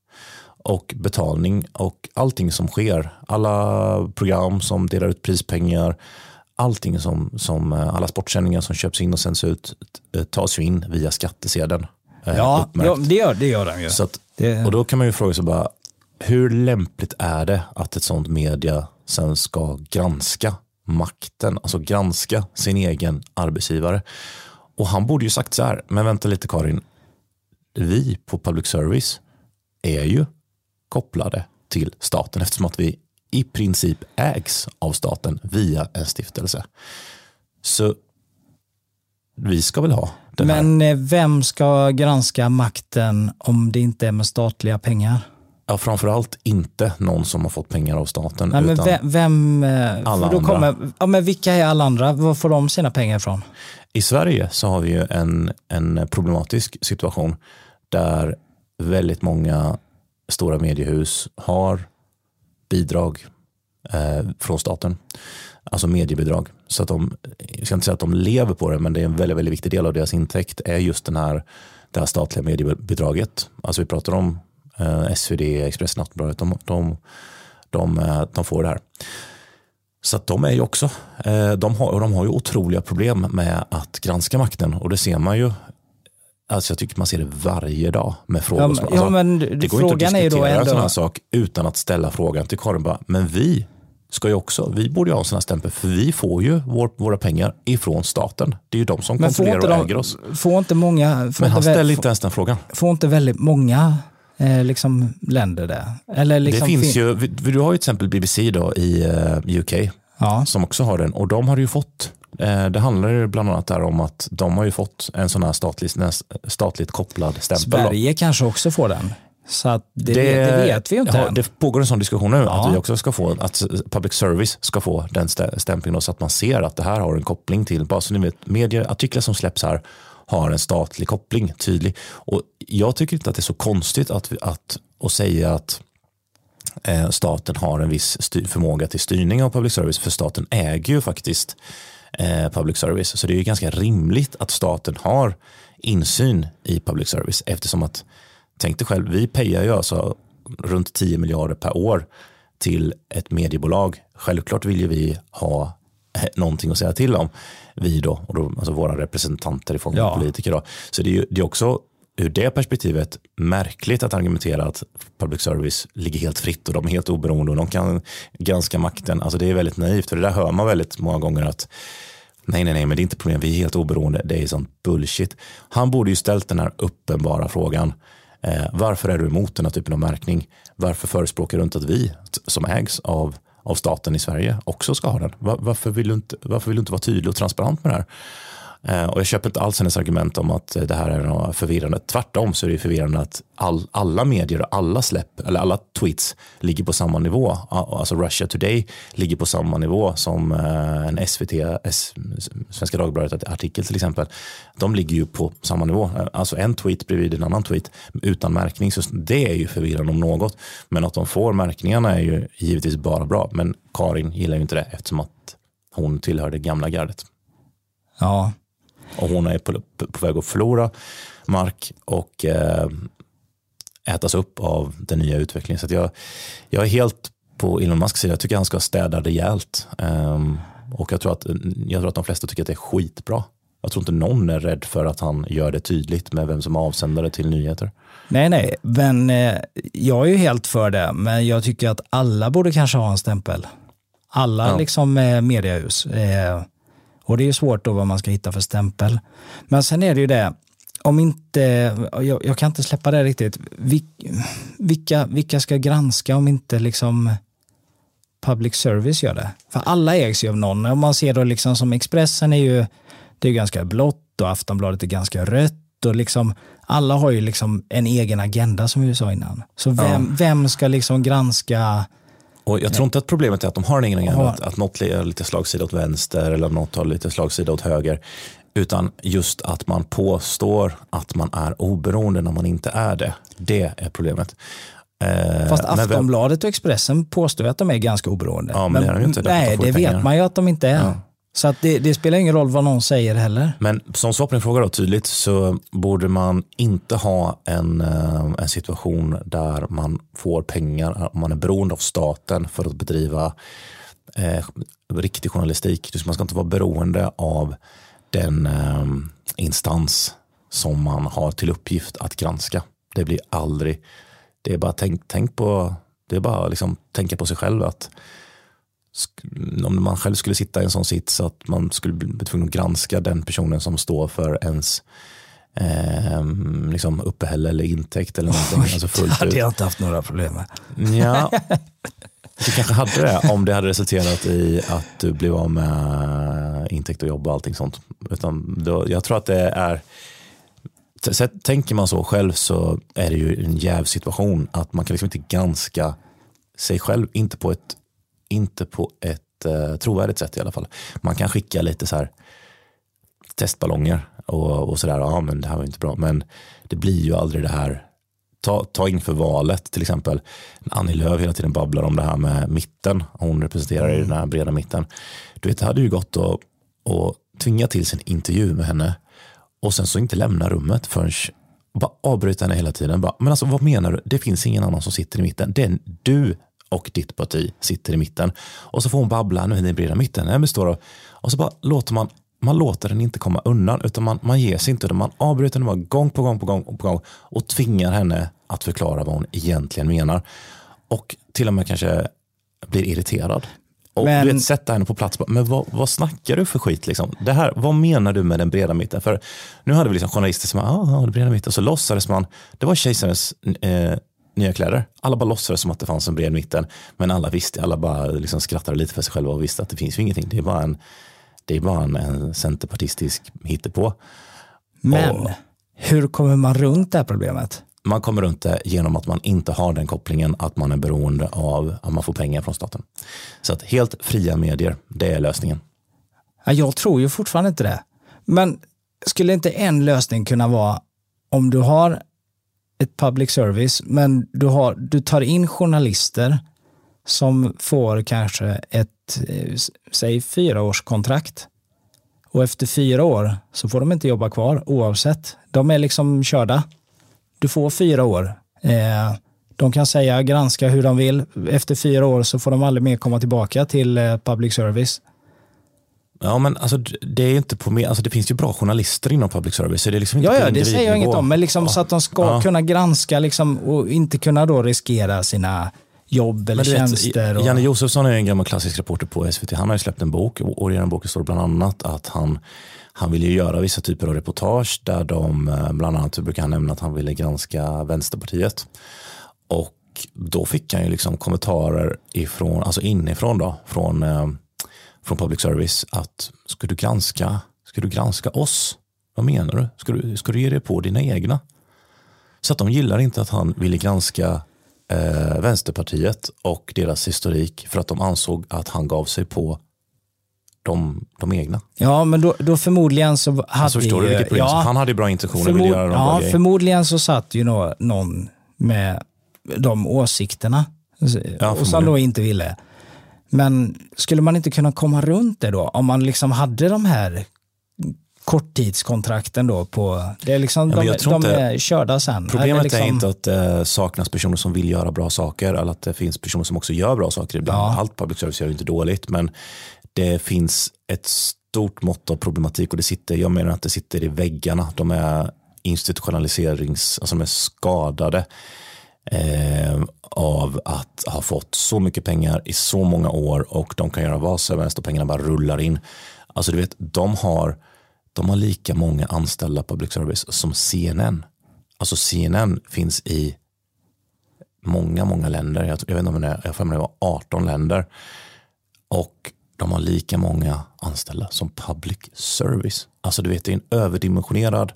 Och betalning och allting som sker, alla program som delar ut prispengar, allting som, som eh, alla sportsändningar som köps in och sänds ut eh, tas ju in via skattesedeln. eh, Ja, ja det, gör, det gör de ju. Så att, Det- Och då kan man ju fråga sig bara, hur lämpligt är det att ett sånt media sen ska granska makten, alltså granska sin egen arbetsgivare? Och han borde ju sagt så här, men vänta lite Karin, vi på public service är ju kopplade till staten eftersom att vi i princip ägs av staten via en stiftelse. Så vi ska väl ha den här Men eh, vem ska granska makten om det inte är med statliga pengar? Ja, framförallt inte någon som har fått pengar av staten. Nej, men vem, vem eh, Alla då andra. kommer, ja, men vilka är alla andra? Var får de sina pengar ifrån? I Sverige så har vi ju en, en problematisk situation där väldigt många stora mediehus har bidrag eh, från staten. Alltså mediebidrag så att de, jag ska inte säga att de lever på det, men det är en väldigt, väldigt viktig del av deras intäkt är just den här, det här statliga mediebidraget. Alltså vi pratar om eh, SvD, Expressen, Aftonbladet, de, de, de, eh, de får det här. Så att de är ju också, eh, de har, de har ju otroliga problem med att granska makten och det ser man ju Alltså jag tycker man ser det varje dag med frågor. Ja, men- som, ja, alltså, men det går frågan inte att diskutera en sån här sak utan att ställa frågan till Karin. Bara, men vi ska ju också, vi borde ju ha en sån här stämpel för vi får ju vår, våra pengar ifrån staten. Det är ju de som Men kontrollerar och äger oss. de, får inte många, får Men inte, han ställer inte ens den frågan. får inte väldigt många eh, liksom, länder det? Eller liksom det finns fin- ju, du har ju till exempel BBC då i eh, UK Ja, som också har den och de har ju fått det handlar bland annat där om att de har ju fått en sån här statlig, statligt kopplad stämpel. då. Sverige kanske också får den. Så att det, vet, det vet vi ju inte ja, än. Det pågår en sån diskussion nu, Ja. att vi också ska få, att public service ska få den stä- stämplingen då, så att man ser att det här har en koppling till, bara så ni vet, medier, artiklar som släpps här har en statlig koppling tydlig. Och jag tycker inte att det är så konstigt att, att, att säga att eh, staten har en viss förmåga till styrning av public service, för staten äger ju faktiskt eh, public service. Så det är ju ganska rimligt att staten har insyn i public service eftersom att, tänk dig själv, vi pejar ju alltså runt 10 miljarder per år till ett mediebolag. Självklart vill ju vi ha eh, någonting att säga till om, vi då, och då alltså våra representanter i form av Ja. politiker. Då. Så det är, ju, det är också ur det perspektivet märkligt att argumentera att public service ligger helt fritt och de är helt oberoende och de kan granska makten. Alltså det är väldigt naivt och det där hör man väldigt många gånger att nej, nej, nej, men det är inte problem, vi är helt oberoende, det är sånt bullshit. Han borde ju ställt den här uppenbara frågan. Eh, varför är du emot den här typen av märkning? Varför förespråkar du inte att vi som ägs av, av staten i Sverige också ska ha den? Va- varför, vill du inte, varför vill du inte vara tydlig och transparent med det här? Eh, och jag köper inte alls hennes argument om att det här är något förvirrande. Tvärtom så är det förvirrande att all, alla medier och alla släpp, eller alla tweets ligger på samma nivå. Alltså Russia Today ligger på samma nivå som eh, en SVT, S, Svenska Dagbladet artikel till exempel. De ligger ju på samma nivå. Eh, alltså en tweet bredvid en annan tweet utan märkning. Så det är ju förvirrande om något. Men att de får märkningarna är ju givetvis bara bra. Men Karin gillar ju inte det eftersom att hon tillhör det gamla gardet. Ja. Och hon är på, på väg att förlora mark och eh, ätas upp av den nya utvecklingen. Så jag, jag är helt på Elon Musks sida. Jag tycker han ska städa rejält. Um, och jag tror, att, jag tror att de flesta tycker att det är skitbra. Jag tror inte någon är rädd för att han gör det tydligt med vem som är avsändare till nyheter. Nej, nej, men eh, jag är ju helt för det, men jag tycker att alla borde kanske ha en stämpel. Alla Ja. liksom eh, mediehus. Eh, och det är ju svårt då vad man ska hitta för stämpel. Men sen är det ju det, om inte, jag, jag kan inte släppa det riktigt, Vil, vilka, vilka ska granska om inte liksom public service gör det? För alla ägs ju av någon. Om man ser då liksom som Expressen är ju, det är ganska blått och Aftonbladet är ganska rött och liksom alla har ju liksom en egen agenda som vi sa innan. Så vem, vem ska liksom granska Och jag tror inte att problemet är att de har en egen agenda, att, att något har lite slagsida åt vänster eller något har lite slagsida åt höger. Utan just att man påstår att man är oberoende när man inte är det. Det är problemet. Eh, Fast men Aftonbladet och Expressen påstår att de är ganska oberoende. Ja, men det är de inte, Nej, det pengar. vet man ju att de inte är. Ja. Så att det, det spelar ingen roll vad någon säger heller. Men som svar på din fråga då, tydligt så borde man inte ha en, eh, en situation där man får pengar, om man är beroende av staten för att bedriva eh, riktig journalistik. Man ska inte vara beroende av den eh, instans som man har till uppgift att granska. Det blir aldrig, det är bara tänk, tänk på, det är bara liksom tänka på sig själv att om man själv skulle sitta i en sån sits att man skulle bli tvungen att granska den personen som står för ens eh, liksom uppehälle eller intäkt eller någonting. alltså Det fullt hade ut. jag inte haft några problem med. Ja, [LAUGHS] du kanske hade det om det hade resulterat i att du blev av med intäkt och jobb och allting sånt. Utan då, jag tror att det är Tänker man så själv så är det ju en jäv situation att man kan liksom inte granska sig själv, inte på ett, inte på ett eh, trovärdigt sätt i alla fall. Man kan skicka lite så här testballonger och, och sådär, ja men det här var inte bra, men det blir ju aldrig det här ta, ta inför valet till exempel. Annie Lööf hela tiden babblar om det här med mitten. Hon representerar mm. den här breda mitten. Du vet, det hade ju gått att, att tvinga till sin intervju med henne och sen så inte lämna rummet förrän bara avbryta henne hela tiden. Bara, men alltså vad menar du? Det finns ingen annan som sitter i mitten. Är du och ditt parti sitter i mitten. Och så får hon babbla, nu är den breda mitten, den består av, och så bara låter man man låter den inte komma undan utan man, man ger sig inte. Utan man avbryter den bara gång på gång på gång på gång och tvingar henne att förklara vad hon egentligen menar. Och till och med kanske blir irriterad. Och men... du vet, sätta henne på plats. Men vad, vad snackar du för skit? Liksom? Det här, vad menar du med den breda mitten? För nu hade vi liksom journalister som ah, den breda mitten. Så låtsades man, det var kejsarens eh, nya kläder. Alla bara låtsades som att det fanns en bred mitten. Men alla visste, alla bara liksom skrattade lite för sig själva och visste att det finns ju ingenting. Det är bara en, det är bara en, en centerpartistisk hittepå. Men och, hur kommer man runt det här problemet? Man kommer runt det genom att man inte har den kopplingen att man är beroende av att man får pengar från staten. Så att helt fria medier, det är lösningen. Jag tror ju fortfarande inte det. Men skulle inte en lösning kunna vara om du har ett public service, men du, har, du tar in journalister som får kanske ett, eh, säg fyraårskontrakt. Och efter fyra år så får de inte jobba kvar oavsett. De är liksom körda. Du får fyra år. Eh, de kan säga, granska hur de vill. Efter fyra år så får de aldrig mer komma tillbaka till eh, public service. Ja, men alltså, det är inte på alltså, det finns ju bra journalister inom public service. Så det är liksom inte ja, ja, det säger jag inget om, men liksom ja. så att de ska ja. kunna granska liksom, och inte kunna då riskera sina jobb eller tjänster. Och... Janne Josefsson är en gammal klassisk reporter på SVT. Han har ju släppt en bok och i den boken står bland annat att han, han vill ju göra vissa typer av reportage där de, eh, bland annat brukar han nämna att han ville granska Vänsterpartiet. Och då fick han ju liksom kommentarer ifrån, alltså inifrån då, från, eh, från public service att ska du granska, ska du granska oss? Vad menar du? Ska du, ska du ge dig på dina egna? Så att de gillar inte att han ville granska eh, Vänsterpartiet och deras historik för att de ansåg att han gav sig på de, de egna. Ja, men då, då förmodligen så hade alltså, förstår du vilket problem? Ja, han hade bra intentioner. Förmod, göra ja, förmodligen så satt ju nå, någon med de åsikterna ja, och som då inte ville. Men skulle man inte kunna komma runt det då? Om man liksom hade de här korttidskontrakten då på, det är liksom, ja, de, de inte, är körda sen. Problemet är, liksom... är, inte att det eh, saknas personer som vill göra bra saker eller att det finns personer som också gör bra saker ibland. Ja. Allt public service gör inte dåligt men det finns ett stort mått av problematik och det sitter, jag menar att det sitter i väggarna. De är institutionaliserings, alltså de är skadade eh, av att ha fått så mycket pengar i så många år och de kan göra vad som helst och pengarna bara rullar in. Alltså du vet, de har de har lika många anställda public service som CNN. Alltså CNN finns i många, många länder. Jag, jag vet inte om det är, jag det var 18 länder. Och de har lika många anställda som public service. Alltså du vet, det är en överdimensionerad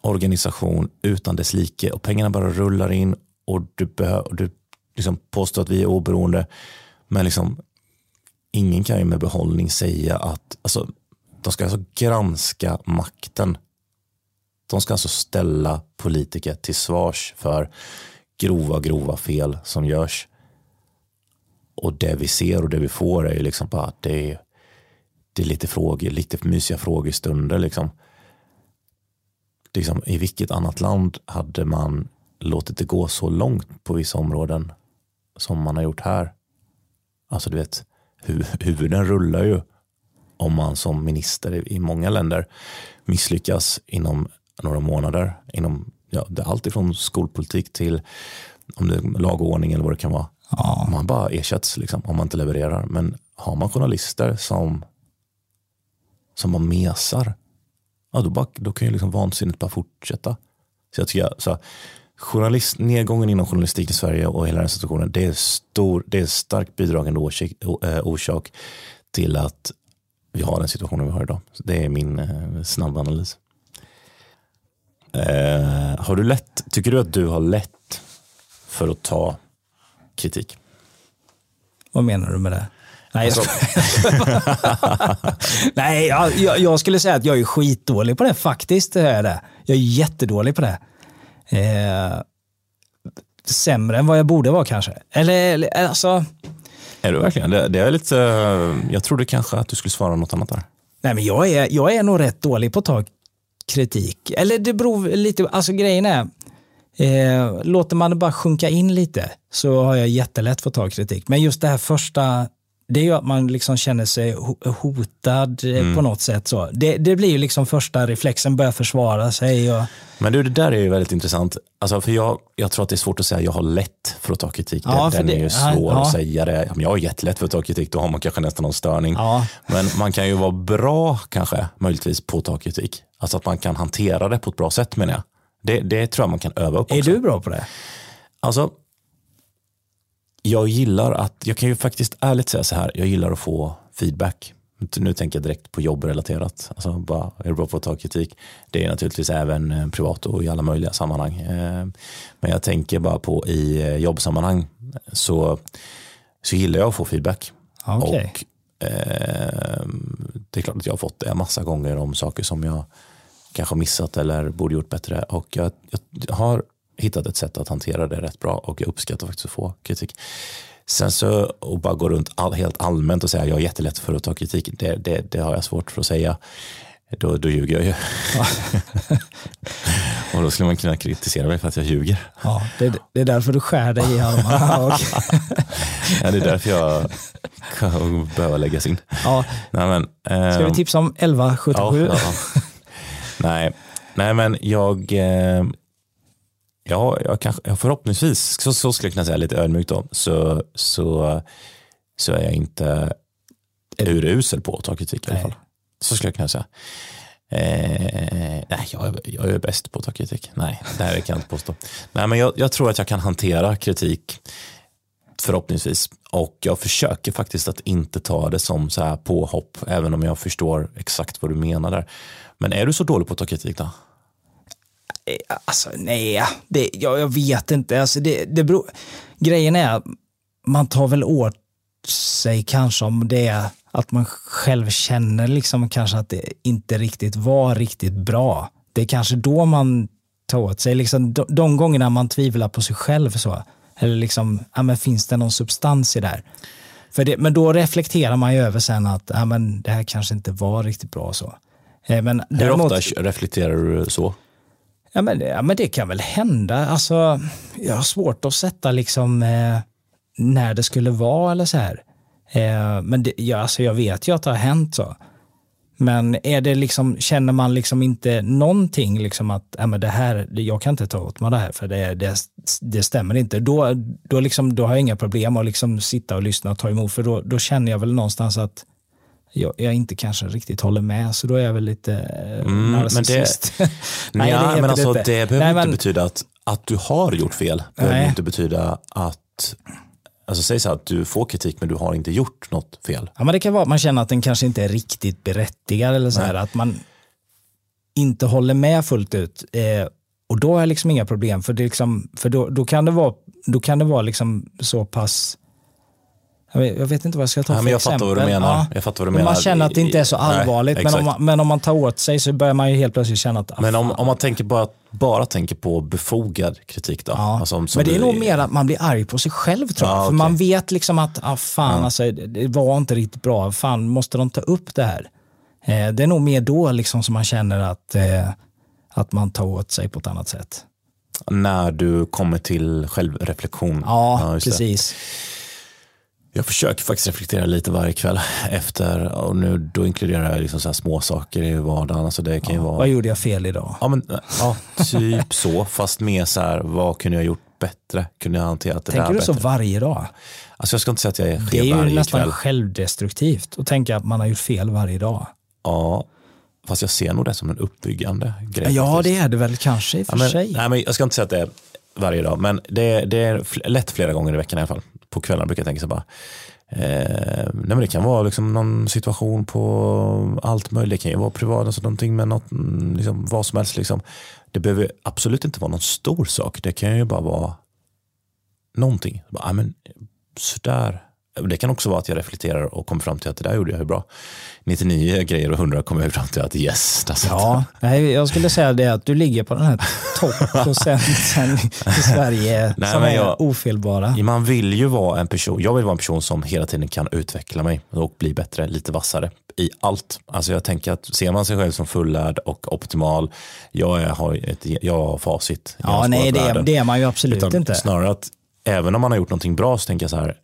organisation utan dess like och pengarna bara rullar in och du, och du liksom påstår att vi är oberoende. Men liksom, ingen kan ju med behållning säga att, alltså, de ska alltså granska makten. De ska alltså ställa politiker till svars för grova, grova fel som görs. Och det vi ser och det vi får är ju liksom bara att det är, det är lite frågor, lite mysiga frågestunder. Liksom. liksom. I vilket annat land hade man låtit det gå så långt på vissa områden som man har gjort här? Alltså du vet, huvuden rullar ju om man som minister i många länder misslyckas inom några månader. Inom ja, det allt ifrån skolpolitik till om det är lagordning eller vad det kan vara. Ja. Man bara ersätts liksom, om man inte levererar. Men har man journalister som, som man mesar, ja, då, bara, då kan ju liksom vansinnet bara fortsätta. Så jag tycker, så, journalist, nedgången inom journalistik i Sverige och hela den situationen, det är, stor, det är starkt bidragande orsak, eh, orsak till att vi har den situationen vi har idag. Så det är min eh, snabba analys. Eh, har du lätt, tycker du att du har lätt för att ta kritik? Vad menar du med det? Nej, alltså. [LAUGHS] Nej jag, jag, skulle säga att jag är skitdålig på det faktiskt. Är det. Jag är jättedålig på det. Eh, sämre än vad jag borde vara kanske. Eller, eller alltså, Är du verkligen? Det, det är lite, eh, jag trodde kanske att du skulle svara något annat där. nej men jag är, jag är nog rätt dålig på att ta kritik. Eller det beror lite, alltså grejen är, eh, låter man det bara sjunka in lite så har jag jättelätt för att ta kritik. Men just det här första, det är ju att man liksom känner sig ho- hotad eh, på något sätt. Så. Det, det blir ju liksom första reflexen, börja försvara sig. Och, Men du, det där är ju väldigt intressant. Alltså, för jag, jag tror att det är svårt att säga jag har lätt för att ta kritik. Ja, den det- är ju svår ja. att säga det. Jag har jättelätt för att ta kritik, då har man kanske nästan någon störning. Ja. Men man kan ju vara bra, kanske, möjligtvis, på att ta kritik. Alltså att man kan hantera det på ett bra sätt menar jag. Det, det tror jag man kan öva upp är också. du bra på det? Alltså, jag gillar att, jag kan ju faktiskt ärligt säga så här, jag gillar att få feedback. Nu tänker jag direkt på jobbrelaterat. Alltså bara, är du bra på att ta kritik? Det är naturligtvis även eh, privat och i alla möjliga sammanhang. Eh, Men jag tänker bara på i eh, jobbsammanhang så, så gillar jag att få feedback. Okej. Och eh, det är klart att jag har fått det massa gånger om saker som jag kanske missat eller borde gjort bättre. Och jag, jag har hittat ett sätt att hantera det rätt bra och jag uppskattar faktiskt att få kritik. Sen så och bara gå runt all, helt allmänt och säga jag är jättelätt för att ta kritik, det, det, det har jag svårt för att säga. Då, då ljuger jag ju. [LAUGHS] och då skulle man kunna kritisera mig för att jag ljuger. Ja, det, det är därför du skär dig i armarna. [LAUGHS] och- Ja, det är därför jag [LAUGHS] kan behöva läggas in. ja, Nej, men, ska vi ehm, tipsa om 1177? Ja, ja. nej, nej, men jag, eh, ja, jag kanske, förhoppningsvis, så, så skulle jag kunna säga lite ödmjukt då, så, så, så är jag inte urusel på att ta kritik i alla fall. Så skulle jag kunna säga. Eh, nej, jag, är- jag är bäst på att ta kritik. Nej, det här kan jag inte påstå. Nej, men jag, jag tror att jag kan hantera kritik förhoppningsvis. Och jag försöker faktiskt att inte ta det som så här påhopp, även om jag förstår exakt vad du menar där. Men är du så dålig på att ta kritik då? Alltså nej, det, jag, jag vet inte. Alltså, det, det beror, grejen är man tar väl åt sig kanske om det är att man själv känner liksom kanske att det inte riktigt var riktigt bra. Det är kanske då man tar åt sig. Liksom, de, de gångerna man tvivlar på sig själv så. Eller liksom, ja, men finns det någon substans i det här? För det, men då reflekterar man ju över sen att ja, men det här kanske inte var riktigt bra så. Eh, Men Hur däremot- ofta reflekterar du så? Ja men, ja, men det kan väl hända. Alltså, jag har svårt att sätta liksom eh, när det skulle vara eller så här. Eh, men det, ja, alltså, jag vet ju att det har hänt så. Men är det liksom, känner man liksom inte någonting, liksom att ja, men det här, jag kan inte ta åt mig det här för det, det, det stämmer inte. Då, då, liksom, då har jag inga problem att liksom sitta och lyssna och ta emot, för då, då känner jag väl någonstans att jag, jag inte kanske riktigt håller med, så då är jag väl lite eh, Mm, men det- narcissist. [LAUGHS] Nej, det ja, heter men alltså, inte. det behöver Nej, inte men- betyda att, att du har gjort fel. Det behöver inte betyda att, alltså säg så att du får kritik men du har inte gjort något fel. Ja, men det kan vara att man känner att den kanske inte är riktigt berättigad eller så här, att man inte håller med fullt ut. Eh, och då har jag liksom inga problem, för, det liksom, för då, då kan det vara, då kan det vara liksom så pass jag vet, jag vet inte vad jag ska ta Ja, för jag exempel. fattar vad du menar. Jag fattar vad du Men Man menar. känner att det inte är så Nej, allvarligt, men, om man, men om man tar åt sig så börjar man ju helt plötsligt känna att ah, Men om, om man tänker bara, bara tänker på befogad kritik då? Ja. Alltså, men det är nog mer att man blir arg på sig själv tror jag. Ja, För man vet liksom att, ah, fan alltså, det- var inte riktigt bra, fan måste de ta upp det här? Eh, det är nog mer då liksom som man känner att, eh, att man tar åt sig på ett annat sätt. När du kommer till självreflektion. Ja, just det. Jag försöker faktiskt reflektera lite varje kväll efter och nu då inkluderar jag liksom så här små saker i vardagen. Alltså det kan ju vara Vad gjorde jag fel idag? Ja, men, ja, typ så. Fast mer så här, vad kunde jag gjort bättre? Kunde jag hanterat det Tänker där du så bättre? varje dag? Alltså jag ska inte säga att jag är Det är skev ju nästan kväll. självdestruktivt att tänka att man har gjort fel varje dag. Ja, fast jag ser nog det som en uppbyggande grej. Ja, faktiskt. det är det väl kanske i och för Ja, men, sig. nej, men jag ska inte säga att det är varje dag, men det, är- det är lätt flera gånger i veckan i alla fall. På kvällarna brukar jag tänka så bara, eh, nej men det kan vara liksom någon situation på allt möjligt. Det kan ju vara privat, alltså någonting med något, mm, liksom, vad som helst. Liksom. Det behöver absolut inte vara någon stor sak. Det kan ju bara vara någonting. Bara, men, sådär det kan också vara att jag reflekterar och kommer fram till att det där gjorde jag ju bra. 99 grejer och 100 kommer jag fram till att yes, satt [LAUGHS] Ja, nej, jag skulle säga det att du ligger på den här toppprocenten i Sverige [LAUGHS] Nej, som är jag- ofelbara. Man vill ju vara en person, jag vill vara en person som hela tiden kan utveckla mig och bli bättre, lite vassare i allt. Alltså jag tänker att ser man sig själv som fullärd och optimal, jag är, har, ett, jag har facit. Jag Ja, har nej, det, det är man ju absolut Utan inte. Snarare att även om man har gjort någonting bra så tänker jag så här,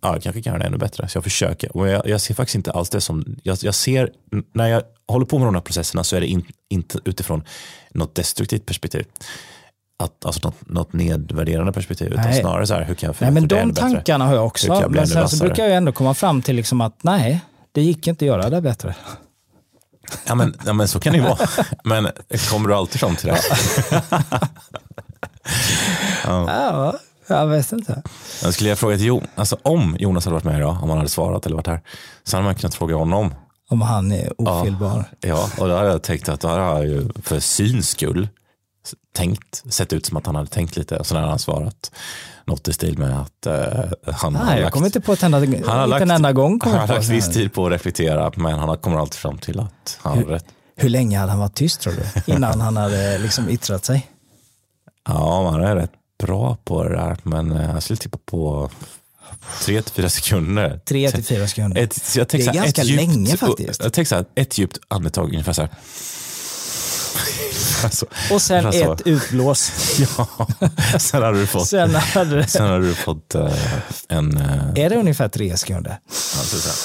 ja, jag kanske kan göra det ännu bättre. Så jag försöker. Och jag, jag ser faktiskt inte alls det som, jag, jag ser, när jag håller på med de här processerna så är det in, inte utifrån något destruktivt perspektiv. Att, alltså något, något nedvärderande perspektiv, utan Nej. snarare så här, hur kan jag Nej, men det de bättre? tankarna har jag också. jag Men sen så brukar jag ändå komma fram till liksom att nej, det gick inte att göra det bättre. Ja men, ja, men så kan det ju vara. [LAUGHS] Men kommer du alltid fram till det? Ja, jag vet inte. Jag skulle jag fråga till Jon, alltså om Jonas hade varit med idag, om han hade svarat eller varit här, så hade man kunnat fråga honom. Om han är ofelbar. Ja, och då hade jag tänkt att då hade jag ju för syns skull tänkt, sett ut som att han hade tänkt lite och så hade han svarat något i stil med att eh, han har Nej, jag lagt, kommer inte på ett enda, han har inte en lagt, enda gång. han har lagt viss tid på att reflektera men han kommer alltid fram till att han har rätt. Hur länge hade han varit tyst tror du? Innan han hade liksom yttrat sig? Ja, man är rätt bra på det där men eh, jag skulle tippa på tre till fyra sekunder. Tre till fyra sekunder. Ett, jag Det är ganska ett djupt, länge faktiskt. Jag tänker så här, ett djupt andetag ungefär så här. [LAUGHS] Alltså, Och sen ungefär så. ett utblås. [LAUGHS] Ja, sen hade du fått, sen, Sen hade det, hade du fått eh, en... eh, är det ungefär tre sekunder? alltså så här.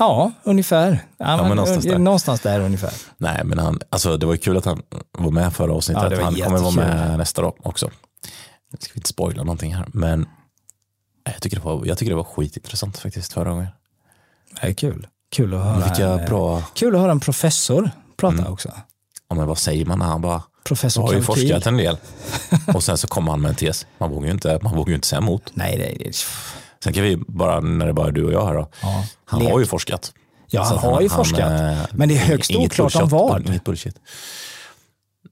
Ja, ungefär. Ja, men någonstans där. någonstans där ungefär. Nej, men han, alltså, det var ju kul att han var med förra avsnittet. Ja, han kommer vara med nästa dag också. Nu ska vi inte spoila någonting här, men jag tycker det var, jag tycker det var skitintressant faktiskt förra gången. Det är kul. Kul att höra, Vilka en, bra, kul att höra en professor prata Mm. också. ja, men vad säger man när han bara Professor har ju Kalkyl. forskat en del [LAUGHS] och sen så kommer han med en tes. Man vågar ju inte, man vågar inte säga emot. Nej, det. Sen kan vi bara, när det bara är du och jag här då, Ja, han lek. har ju forskat. Ja, han att har ju forskat. eh, Men det är högst oklart om vad. Inget bullshit.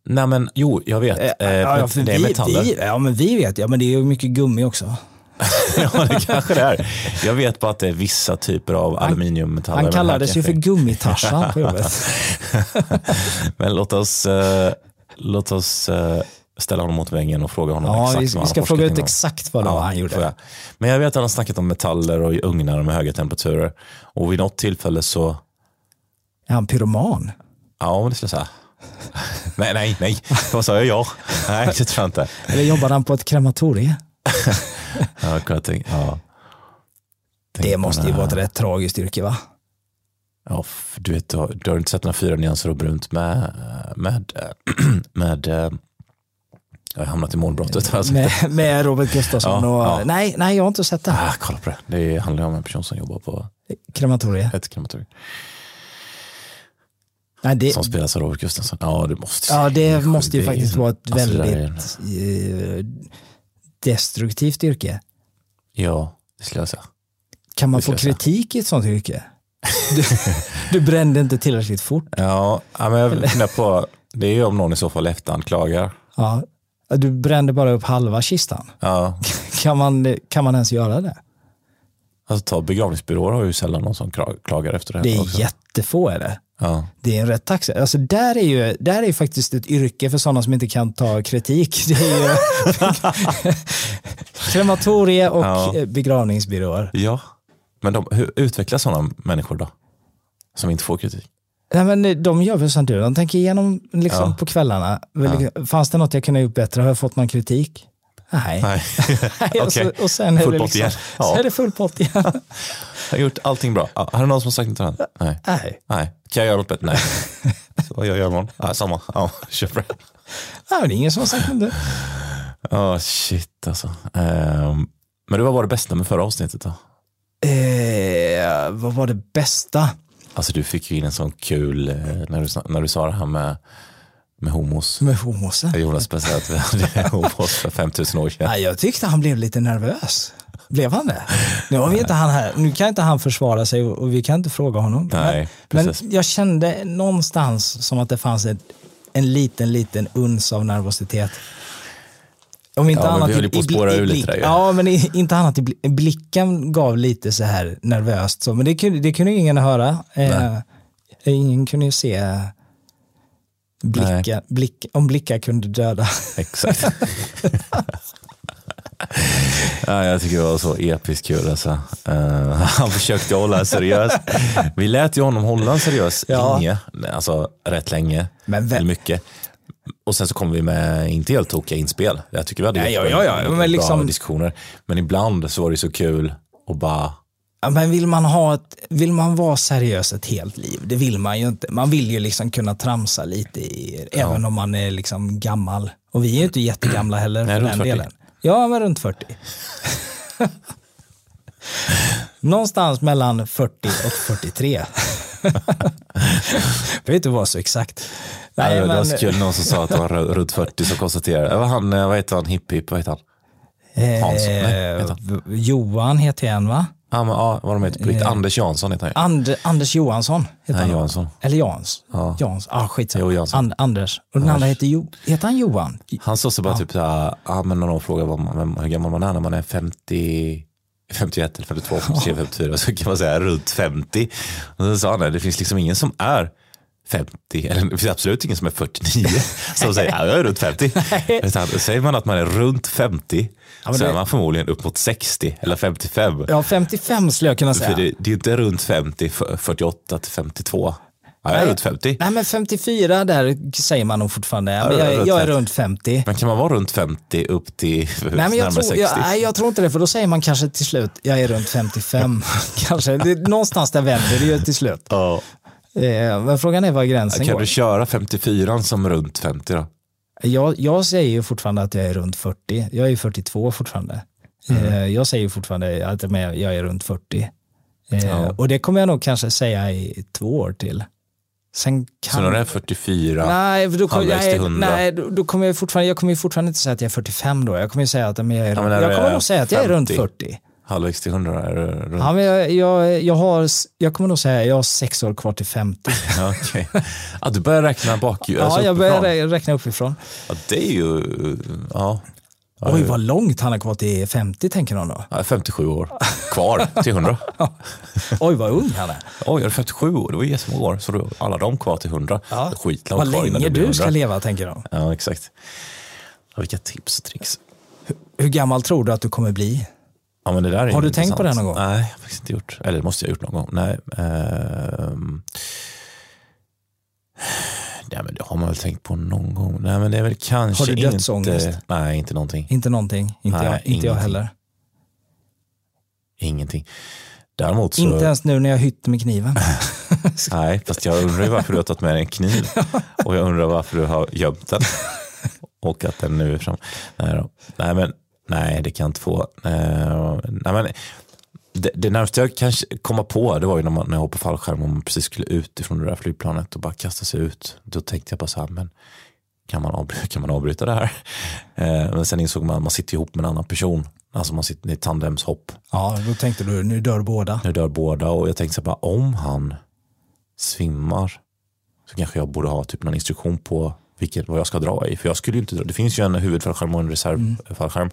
Nej men jo, jag vet. Eh, Ja, ja, det är vi, metaller. vi, ja, men vi vet. Ja, men det är ju mycket gummi också. [LAUGHS] ja, det kanske det är. Jag vet bara att det är vissa typer av aluminiummetaller. Han kallades ju för gummitarsan på jobbet. [LAUGHS] Men låt oss, låt oss ställa honom mot väggen och fråga honom Ja, exakt vi, vad vi han ska har fråga ut inom. exakt vad var han gjorde. jag. Men jag vet att han har snackat om metaller och ugnar med höga temperaturer. Och vid något tillfälle så, Är han pyroman? ja det skulle jag säga. [LAUGHS] nej, nej, nej. Vad sa jag? Ja. Nej, det tror jag inte. Eller jobbade han på ett krematorium? [LAUGHS] Jag kunde tänka, ja. Tänk Det måste ju vara ett rätt tragiskt yrke va? Ja, du, vet, du, har, du har inte sett några fyra nyanser och brunt med, med, med eh, [CLEARS THROAT] jag har hamnat i målbrottet. Alltså. Med, med Robert Gustafsson Ja, och... ja. Nej, nej, jag har inte sett det. Ah, kolla på det. Det handlar om en person som jobbar på Krematorium. ett krematorium. Nej, det, Som spelas av Robert Gustafsson. Ja, det måste ja, det måste ju faktiskt vara ett Alltså, är- väldigt eh, destruktivt yrke. Ja, det skulle jag säga. Kan man få kritik i ett sånt yrke? [LAUGHS] Du, du brände inte tillräckligt fort. Ja, ja, men jag funderar på, det är ju om någon i så fall efteranklagar. Ja. Du brände bara upp halva kistan. Ja, [LAUGHS] Kan man, kan man ens göra det? alltså ta begravningsbyråer har ju sällan någon som kla- klagar efter det. Det är också. jättefå är det. Ja. Det är en rätt taxa. Alltså där är ju, där är faktiskt ett yrke för sådana som inte kan ta kritik. [LAUGHS] Det är ju [LAUGHS] krematorie och Ja. eh, begravningsbyråer. ja, men de, hur utvecklas sådana människor då? Som inte får kritik? Nej, men de gör väl som du, de tänker igenom liksom Ja. på kvällarna. Väl, Fanns det något jag kunde ha gjort bättre? Har jag fått någon kritik? Nej. Nej, [LAUGHS] Nej, och, så, och sen är Full det liksom, igen. Ja. så är det full pott igen. jag har gjort allting bra. Ja, har du någon som har sagt något till honom? Nej. Nej. Nej. Kan jag göra något bättre? Nej. Så vad jag gör imorgon? Ja, samma. Ja, kör det. Nej, men det är ingen som har sagt något. Ja, shit alltså. Ehm, men det vad var det bästa med förra avsnittet då? Eh, vad var det bästa? Alltså du fick ju in en sån kul, eh, när du, när du sa det här med, med homos. Med homosen? Jonas speciellt att vi hade [LAUGHS] homos för 5000 år sedan. Nej, jag tyckte han blev lite nervös. Blev han det? Nu, har vi inte han här. nu kan inte han försvara sig och och vi kan inte fråga honom. Nej, men, precis. men jag kände någonstans som att det fanns ett, en liten, liten uns av nervositet. Om inte Ja, annat vi höll ju på att spåra ur lite där ju. Ja, men i, inte annat i bli- blicken gav lite så här nervöst. Så. Men det kunde, det kunde ingen höra. Eh, ingen kunde ju se blickar, blick, om blickar kunde döda. Exakt. [LAUGHS] ja, jag tycker det var så episkt kul. Alltså. Eh, han försökte hålla seriös. Vi lät ju honom hålla en seriös Ja. linje, alltså rätt länge, Men vem- mycket. Och sen så kom vi med inte helt tokiga inspel. Jag tycker vi hade Nej, ja, ja, ja, bra men liksom- diskussioner. Men ibland så var det så kul att bara Ja, men vill man, ha ett, vill man vara seriös ett helt liv? Det vill man ju inte. Man vill ju liksom kunna tramsa lite, i, även om man är liksom gammal. Och vi är ju inte jättegamla heller Nej, för den 40. delen. Ja, men runt 40. [LAUGHS] Någonstans mellan 40 och 43. Behöver inte vara så exakt. Nej, Nej, det var men, så kul någon som sa att det var runt 40 som konstaterade. Det var han, eh, vad heter han, hipp hipp, vad heter han? Hansson? Nej, eh, heter Johan heter en va? Ja, men, ja vad de heter på riktigt. Eh, Anders Jansson heter han. And, Anders Johansson. Heter Nej, han. Jansson. Eller Jans. Ja. Jans. Ah, skitsamma. Jo, Jansson. And, Anders. Och den andra heter, jo, heter han Johan? Han sa så bara typ så här, ja, men när någon frågar vad man, hur gammal man är när man är 50, 51 eller 52, 53, 54 så kan man säga runt 50. Och så sa han det, det finns liksom ingen som är 50, eller det finns absolut ingen som är 49 som säger ja, jag är runt 50. Utan säger man att man är runt 50 men så det- är man förmodligen upp mot 60 eller 55. Ja, 55 skulle jag kunna säga. För det, det är inte runt 50, f- 48 till 52. Ja, jag är runt 50. Nej, men 54 där säger man nog fortfarande. Ja, men jag, jag är 50. runt 50. Men kan man vara runt 50 upp till Nej, men jag tror, 60? jag, nej, jag tror inte det, för då säger man kanske till slut, jag är runt 55. [LAUGHS] kanske. Det, någonstans där vänder det ju till slut. Ja. Eh, men frågan är var gränsen Kan går. du köra 54 som runt 50 då? Jag, jag säger ju fortfarande att jag är runt 40. Jag är ju 42 fortfarande. Mm. Eh, jag säger fortfarande att jag är runt 40. Eh, Ja. Och det kommer jag nog kanske säga i två år till. Sen kan... Så när det är 44, Nej, då kommer, halvvägs till nej, 100. nej, då, då kommer jag fortfarande, jag kommer ju fortfarande inte säga att jag är 45 då. Jag kommer ju säga att men jag är, Ja, men när jag det kommer nog säga att jag är runt 50. 40. Halvvägs till 100 är det runt? Ja, men jag, jag, jag, har, jag kommer nog säga att jag har sex år kvar till 50. [LAUGHS] Ja, okej. ja, du börjar räkna bak Ja, alltså jag uppifrån. börjar rä- räkna uppifrån. Ja, det är ju, ja. Ja, Oj, vad långt han har kvar till 50 tänker någon då. Ja, 57 år kvar till 100. [LAUGHS] Oj, vad ung han är. Oj, är du 57 år? Det var jättemånga år. Så då, alla de kvar till 100. Ja. Skitlångt Vad kvar länge det du ska 100. leva tänker de. Ja, exakt. Ja, vilka tips och tricks. Hur gammal tror du att du kommer bli? Ja, men det där är Har du tänkt på intressant. det någon gång? Nej, jag har faktiskt inte gjort. Eller det måste jag ha gjort någon gång. Nej. ehm. [SIGHS] Nej, men det har man väl tänkt på någon gång. Nej, men det är väl kanske Har du inte... dödsångest? Nej, inte någonting. Inte någonting. Inte, Nej, jag, inte jag heller. Ingenting. Däremot så... Inte ens nu när jag hytter med kniven. [LAUGHS] Nej, fast jag undrar ju varför du har tagit med dig en kniv. [LAUGHS] Och jag undrar varför du har gömt den. Och att den nu är fram. Nej, då. nej men nej, det kan jag inte få. Eh, nej, men, det, det närmaste jag kanske komma på det var ju när, man, när jag hoppade fallskärm och man precis skulle ut ifrån det där flygplanet och bara kasta sig ut. Då tänkte jag bara så här, men kan man, avbryta, kan man avbryta det här? Eh, men sen insåg man att man sitter ihop med en annan person. Alltså man sitter i tandemshopp. Ja, då tänkte du, nu dör båda. Nu dör båda och jag tänkte så här bara om han svimmar så kanske jag borde ha typ någon instruktion på vilket, vad jag ska dra i. För jag skulle ju inte dra. Det finns ju en huvudfallskärm och en reservfallskärm.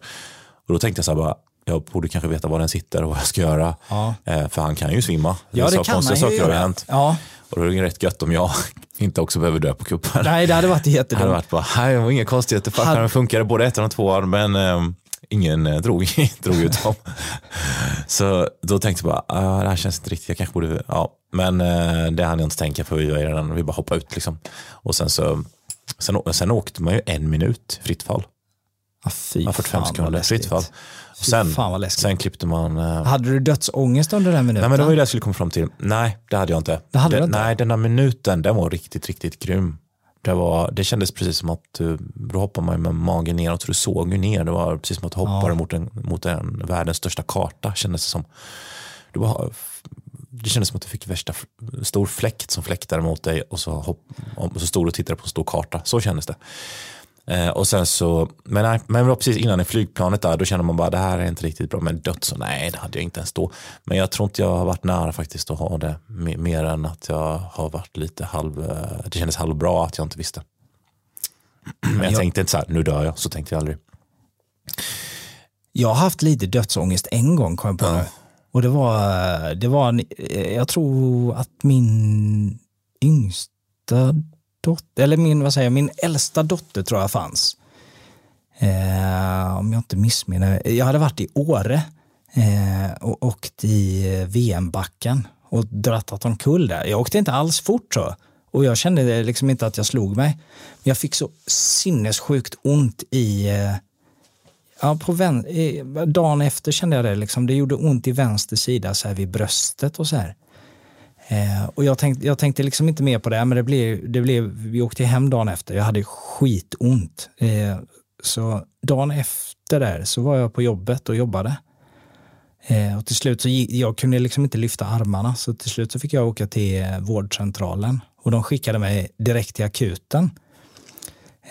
Och då tänkte jag så här bara, jag borde kanske veta var den sitter och vad jag ska göra. Ja. Eh, för han kan ju svimma. Ja, det Så kan konstiga saker har hänt. Ja. Och då är det rätt gött om jag [LAUGHS] inte också behöver dö på kuppen. Nej, det hade varit Det hade jättedumt. varit bara, nej, det var inga konstigheter. Fallskärmen funkade både ettan och tvåan, men eh, ingen eh, drog, [LAUGHS] drog ut dem. Så då tänkte jag bara, ah, det här känns inte riktigt, jag kanske borde, ja. Men eh, det hann jag inte tänka på, vi, var redan, vi bara hoppade ut liksom. Och sen så, sen, sen åkte man ju en minut fritt fall. Ja, fy Ja, 45 fan, vad sekunder fritt fall. Och sen, sen klippte man, eh, Hade du dödsångest under den minuten? Nej men det var ju det jag skulle komma fram till. Nej, det hade jag inte. Det hade du Den- inte? Nej, den där minuten, den var riktigt, riktigt grym. Det, var, det kändes precis som att du, då hoppar man med magen neråt så du såg ju ner. Det var precis som att du hoppade Ja. mot, en, mot en världens största karta kändes det som. Du bara, det kändes som att du fick värsta stor fläkt som fläktade mot dig och så, hopp, och så stod du och tittade på en stor karta. Så kändes det. Eh, och sen så, men, nej, men precis innan i flygplanet där, då kände man bara det här är inte riktigt bra. Men dött så nej, det hade jag inte ens då. Men jag tror inte jag har varit nära faktiskt att ha det. me- Mer än att jag har varit lite halv, eh, det kändes halvbra att jag inte visste. Men jag, jag- tänkte inte så här, nu dör jag, så tänkte jag aldrig. Jag har haft lite dödsångest en gång kom jag på Ja. Och det var, det var, eh, jag tror att min yngsta dotter, eller min, vad säger jag, min äldsta dotter tror jag fanns. Eh, om jag inte missminner Jag hade varit i Åre eh, och åkt i VM-backen och drattat omkull där. Jag åkte inte alls fort så. Och jag kände liksom inte att jag slog mig. Men jag fick så sinnessjukt ont i eh, Ja, på vän, eh, dagen efter kände jag det. Liksom, det gjorde ont i vänster sida så här vid bröstet och så här. Eh, och jag tänkte, jag tänkte liksom inte mer på det, men det blev, det blev, vi åkte hem dagen efter. Jag hade skitont. Eh, så dagen efter där så var jag på jobbet och jobbade. Eh, och till slut så gick, jag kunde liksom inte lyfta armarna, så till slut så fick jag åka till eh, vårdcentralen och de skickade mig direkt till akuten.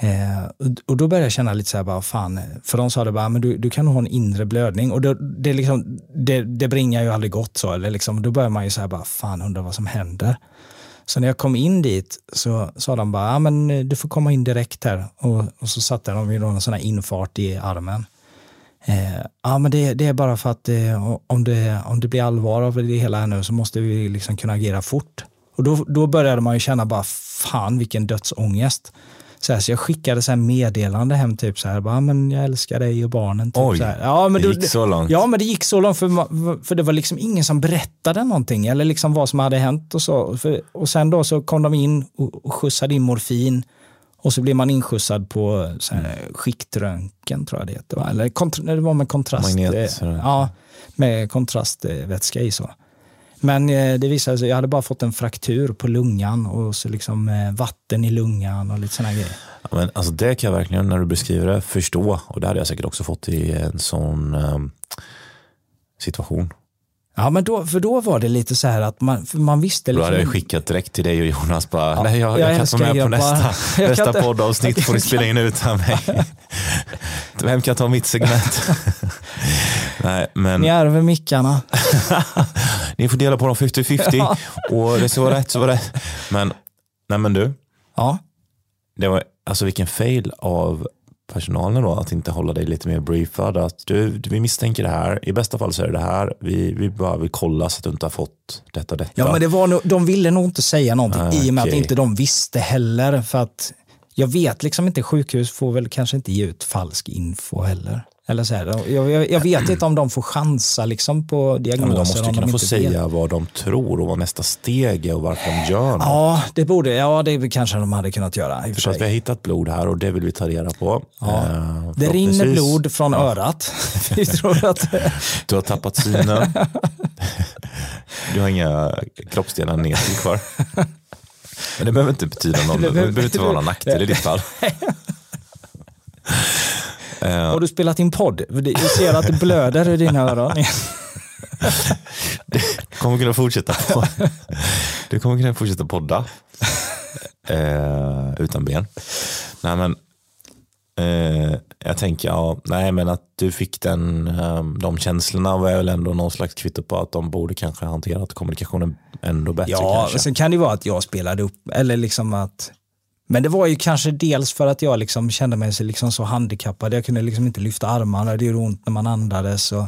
Eh, och- då började jag känna lite så här, bara, fan, eh, för de sa det bara, ah, men du, du kan ha en inre blödning. Och det, det, liksom, det, det bringar ju aldrig gott så. Eller liksom, då börjar man ju så här, bara, fan undrar vad som händer. Så när jag kom in dit så sa de bara, ja, men eh, du får komma in direkt här. Och, och så satte de ju någon en sån här infart i armen. Eh, ja, men det, det är bara för att eh, om, det, om det blir allvar av det hela här nu så måste vi liksom kunna agera fort. Och då, då började man ju känna bara, fan vilken dödsångest. Så, här, så jag skickade så meddelande hem, typ så här, bara, men jag älskar dig och barnen. Typ, Oj, så här. Ja, men det då- gick så långt. Ja, men det gick så långt för, för det var liksom ingen som berättade någonting eller liksom vad som hade hänt och så. För, och sen då så kom de in och, och skjutsade in morfin och så blev man inskjutsad på så här, skiktröntgen tror jag det heter. va? Eller nej, det var med kontrast. Magnet, eh, ja, med kontrastvätska i så. Men eh, det visade sig, jag hade bara fått en fraktur på lungan och så liksom eh, vatten i lungan och lite sådana grejer. Ja, Men alltså det kan jag verkligen, när du beskriver det, förstå. Och det hade jag säkert också fått i en sån ehm, situation. Ja, men då, för då var det lite så här att man, man visste Då liksom hade jag skickat direkt till dig och Jonas bara, nej jag, jag jag, kan inte vara med på nästa, [LAUGHS] Jag kan nästa inte- poddavsnitt, får du [LAUGHS] spela in utan mig. [LAUGHS] Vem kan ta mitt segment? nej, men Ni ärver mickarna. Ni får dela på dem 50-50 [LAUGHS] och det ska vara rätt så var det. Men, nej men du, Ja, det var, alltså vilken fail av personalen då att inte hålla dig lite mer briefad. Att du, vi misstänker det här, i bästa fall så är det det här, vi, vi bara vill kolla så att du inte har fått detta detta. ja men det var nog, de ville nog inte säga någonting Ah, i och med att okej. inte de visste heller. För att jag vet liksom inte, sjukhus får väl kanske inte ge ut falsk info heller. Eller så här, jag, jag, vet inte om de får chansa liksom på ja, diagnoser. men de måste kunna få inte vet. säga vad de tror och vad nästa steg är och varför de gör något. Ja, det borde, ja det kanske de hade kunnat göra. I för att vi har hittat blod här och det vill vi ta reda på. Ja. Eh, Det rinner blod från örat. [LAUGHS] Vi tror att, [LAUGHS] Du har tappat synen. Du har inga kroppsdelar ner till kvar. Men det behöver inte betyda någon, [LAUGHS] det behöver inte vara någon nackdel i ditt fall. Har du spelat in podd? Jag ser att det blöder i dina öron. [LAUGHS] Du kommer kunna fortsätta Du kommer kunna fortsätta podda. Eh, utan ben. Nej men eh, jag tänker, ja, nej men att du fick den, eh, de känslorna var väl ändå någon slags kvitto på att de borde kanske hanterat kommunikationen ändå bättre Ja, kanske. sen kan det vara att jag spelade upp, eller liksom att men det var ju kanske dels för att jag liksom kände mig så, liksom så handikappad. Jag kunde liksom inte lyfta armarna, det gjorde ont när man andades. Och,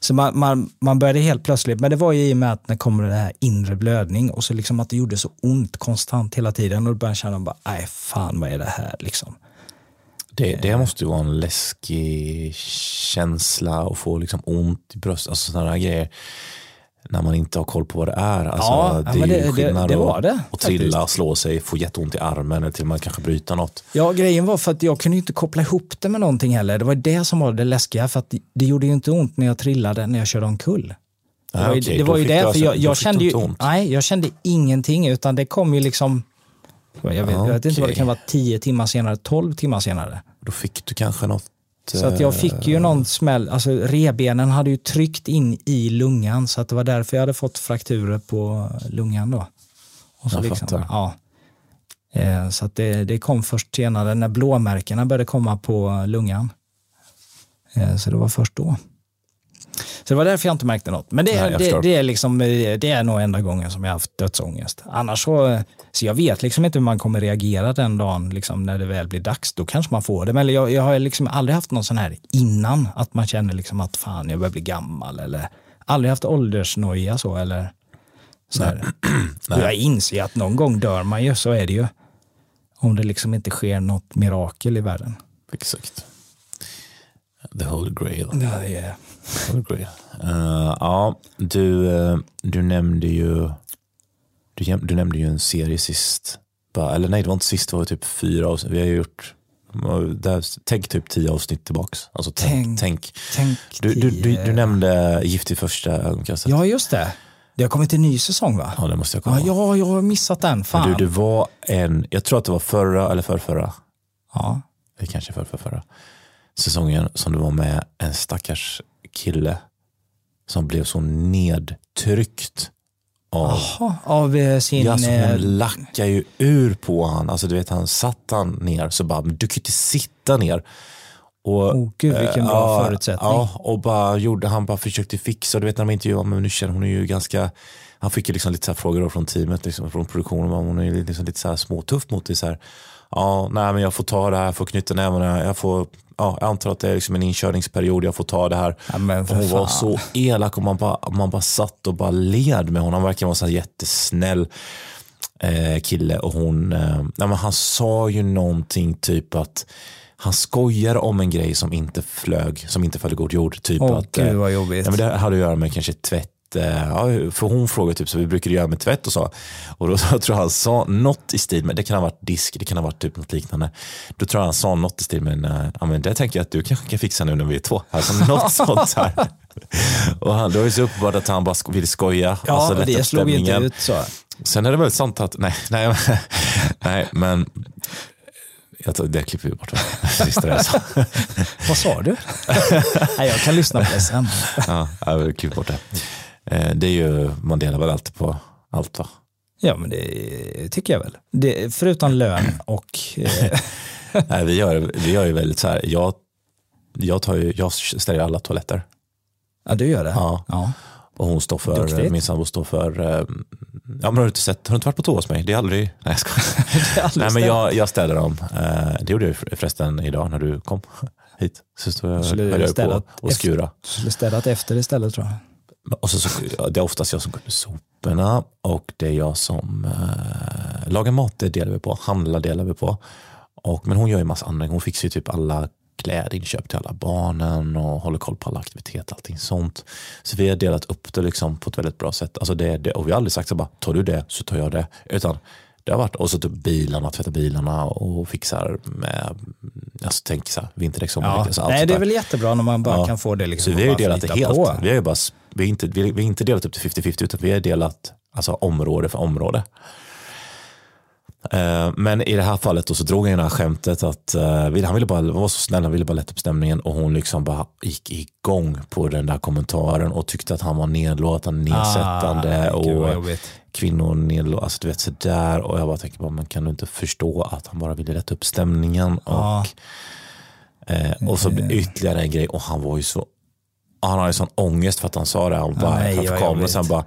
så man, man, man började helt plötsligt, men det var ju i och med att det kommer det här inre blödning och så liksom att det gjorde så ont konstant hela tiden och då började jag känna bara, nej fan vad är det här liksom. Det, det måste ju vara en läskig känsla att få liksom ont i bröstet, alltså sådana grejer. När man inte har koll på vad det är. Alltså, Ja, det är det- ju det- skillnad det var att, det, att trilla, slå sig, få jätteont i armen eller till och med kanske bryta något. Ja, grejen var för att jag kunde inte koppla ihop det med någonting heller. Det var det som var det läskiga, för att det, det gjorde ju inte ont när jag trillade när jag körde omkull. Det Ah, var ju, det var ju fick det, du för alltså- jag, jag kände ju, nej, jag kände ingenting, utan det kom ju liksom, jag vet, jag vet inte vad det kan vara, 10 timmar senare, 12 timmar senare. Då fick du kanske något. Så att jag fick ju någon smäll, alltså rebenen hade ju tryckt in i lungan, så att det var därför jag hade fått frakturer på lungan då. Och så Jag liksom, fattar. ja. Eh, Så att det, det kom först senare när blåmärkena började komma på lungan. Eh, Så det var först då. Så det var därför jag inte märkte något. Men det, Nej, det, det, är liksom, eh, det är nog enda gången som jag har haft dödsångest. Annars så, så jag vet liksom inte hur man kommer reagera den dagen liksom, när det väl blir dags. Då kanske man får det. Men jag, jag har liksom aldrig haft någon sån här innan, att man känner liksom att fan jag börjar bli gammal. Eller aldrig haft åldersnoja så. Eller, så här. [CLEARS THROAT] Och jag inser att någon gång dör man ju, så är det ju. Om det liksom inte sker något mirakel i världen. Exakt. The Holy Grail. Ja, det är... Grail. Eh, ja, du, eh, du nämnde ju du, du nämnde ju en serie sist. Bara, eller nej, det var inte sist, det var typ fyra avsnitt. Vi har ju gjort, där, tänk typ tio avsnitt tillbaks. Alltså tänk. Tänk. tänk. Du, du, du, du nämnde Gift i första ögonkastet. Ja, just det. Det har kommit en ny säsong va? ja, det måste jag komma Ja, ja, jag har missat den. Fan. Men Du, det var en, jag tror att det var förra eller förrförra, Ja. eller kanske för, för förra säsongen som du var med en stackars kille som blev så nedtryckt av Jaha, av eh, sin... Ja, alltså eh, hon lackar ju ur på han. Alltså du vet, han satt han ner så bara, men du kan ju inte sitta ner. Och, Oh, gud, vilken bra ja, förutsättning. Ja, och bara gjorde, han bara försökte fixa, du vet när de intervjuade, men nu känner hon är ju ganska, han fick ju liksom lite så här frågor från teamet, liksom, från produktionen, men hon är ju liksom lite så här småtuff mot det. Så här, ja, nej men jag får ta det här, jag får knyta nävarna, jag får, ja, jag antar att det är liksom en inkörningsperiod, jag får ta det här. Ja, men och för hon var så elak och man bara, man bara satt och bara led med honom. Han verkar vara så här jättesnäll eh, kille och hon, eh, nej, men han sa ju någonting typ att han skojar om en grej som inte flög, som inte föll god jord. Typ Åh, att, gud, eh, vad jobbigt. Ja, men det hade att göra med kanske tvätt. Eh, Ja, för hon frågade typ så vi brukar göra med tvätt och så. Och då [LAUGHS] tror jag han sa något i stil med, det kan ha varit disk, det kan ha varit typ något liknande. Då tror jag han sa något i stil med, ja men det tänker jag att du kanske kan fixa nu när vi är två. Alltså [LAUGHS] något sånt här. Och han, det var ju så uppenbart att han bara ville skoja. Ja, alltså lätta det slog inte ut så. Sen är det väl sant att, nej, nej, [LAUGHS] nej men jag tar, det klipper vi bort. Sista jag sa. Vad sa du? Nej, jag kan lyssna på det sen. Ja, jag klipper bort det. Eh, Det är ju, man delar väl alltid på allt va? Ja, men det tycker jag väl. Det, förutom lön och... Eh, [LAUGHS] Nej, vi, gör, vi gör ju väldigt så här, jag, jag, tar ju, jag ställer alla toaletter ja, du gör det? Ja. ja. och hon står för, Duktigt. min sambo står för, eh, ja men har du inte sett, har du inte varit på toa hos mig? Det är aldrig, nej jag skojar. [LAUGHS] Nej men jag, jag städar dem, det gjorde jag förresten idag när du kom [LAUGHS] hit. Så stod jag, Skulle höll jag på städat och skura. Du skulle städat efter istället tror jag. Och så, så, det är oftast jag som går till soporna och det är jag som eh, lagar mat, det delar vi på. Handlar delar vi på. Och, men hon gör ju massa andra, hon fixar ju typ alla klädinköp till alla barnen och håller koll på alla aktiviteter, allting sånt. Så vi har delat upp det liksom på ett väldigt bra sätt. Alltså det, det, och vi har aldrig sagt så bara, tar du det så tar jag det. Utan det har varit, och så typ bilarna, tvätta bilarna och fixar med, alltså tänk så här, vinterdäck, sommardäck. Ja. alltså allt Nej, det är väl jättebra när man bara Ja. kan få det liksom. Så vi har ju delat det helt. på. Vi har ju bara, vi har inte, vi har inte delat upp till 50-50 utan vi har delat alltså, område för område. Eh, Men i det här fallet då så drog han det här skämtet att eh, han ville bara vara så snäll, han ville bara lätta upp stämningen och hon liksom bara gick igång på den där kommentaren och tyckte att han var nedlåtande, nedsättande Ah, gud, vad och kvinnor nedlåtande, alltså du vet sådär och jag bara tänker bara, men kan du inte förstå att han bara ville lätta upp stämningen och Ja. Eh, och så det ytterligare en grej. Och han var ju så han har ju sån ångest för att han sa det. Han bara, nej, framför kameran sen bara,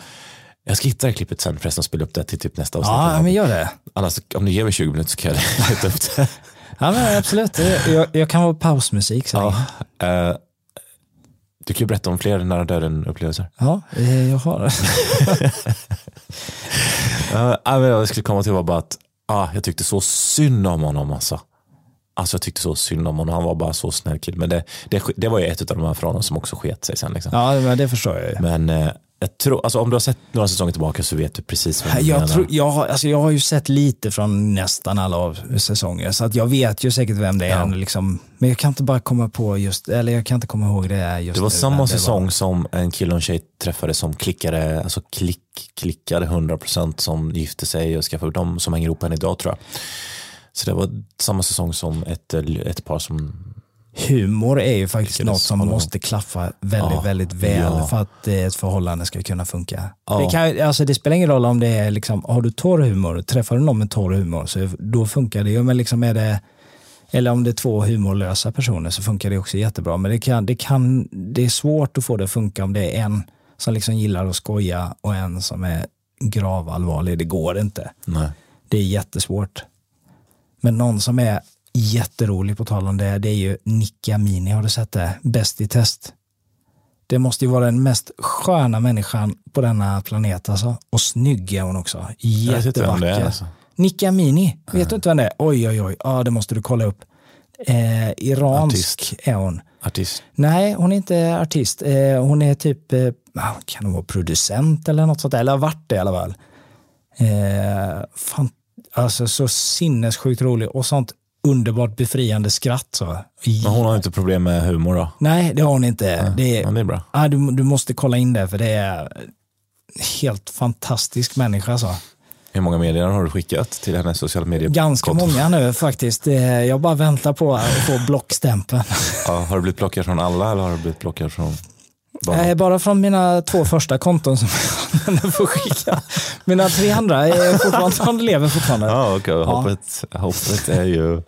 jag ska hitta det klippet sen förresten och spela upp det till typ nästa avsnitt. Ja, men gör det. Annars, om du ger mig 20 minuter så kan jag [LAUGHS] leta upp det. [LAUGHS] Ja, men absolut. Jag, jag kan vara pausmusik så. Ja, eh, du kan ju berätta om fler nära döden-upplevelser. Ja, eh, jag har det. [LAUGHS] Uh, men jag skulle komma till var bara att ah, jag tyckte så synd om honom. Alltså. Alltså jag tyckte så synd om honom. Han var bara så snäll kille. Men det, det, det var ju ett av de här förhållandena som också sket sig sen. Liksom. Ja, men det förstår jag ju. Men eh, jag tror, alltså, om du har sett några säsonger tillbaka så vet du precis vad jag menar. tror, jag, har, alltså jag har ju sett lite från nästan alla av säsonger, så att jag vet ju säkert vem det är. Ja. Liksom, men jag kan inte bara komma på just, eller jag kan inte komma ihåg det är just Det var nu, samma men säsong var- som en kille och en tjej träffade som klickade, alltså klick, klickade 100% som gifte sig och skaffade de som hänger ihop än idag tror jag. Så det var samma säsong som ett, ett par som, Humor är ju faktiskt något som hålla måste klaffa väldigt, Ja, väldigt väl ja. för att ett förhållande ska kunna funka. Ja. Det, kan, alltså det spelar ingen roll om det är, liksom, har du torr humor, träffar du någon med torr humor, så då funkar det ju. Men liksom är det Eller om det är två humorlösa personer så funkar det också jättebra. Men det, kan, det, kan, det är svårt att få det att funka om det är en som liksom gillar att skoja och en som är gravallvarlig. Det går inte. Nej. Det är jättesvårt. Men någon som är jätterolig på tal om det, det är ju Nicky Amini. Har du sett det? Bäst i test. Det måste ju vara den mest sköna människan på denna planet alltså. Och snygg är hon också. Jättevacker. alltså. Nicky Amini, vet du inte vem det är? Oj, oj, oj, ja, det måste du kolla upp. Eh, iransk Artist. är hon. Artist. Nej, hon är inte artist. Eh, hon är typ, eh, kan hon vara producent eller något sånt där, eller har varit det i alla fall. Eh, fan, alltså så sinnessjukt rolig och sånt underbart befriande skratt. Så. Men hon har inte problem med humor då? Nej, det har hon inte. det, Ja, det är bra. ah, du, du måste kolla in det för det är helt fantastisk människa. Så. Hur många meddelanden har du skickat till hennes sociala medier? Ganska många nu faktiskt. Jag bara väntar på att få blockstämpeln. Ja, har du blivit plockad från alla eller har du blivit plockad från bara? Eh, Bara från mina två första konton som [LAUGHS] jag använder för att skicka. Mina tre andra är fortfarande, de lever fortfarande. Ja, okej. Hoppet, hoppet är ju...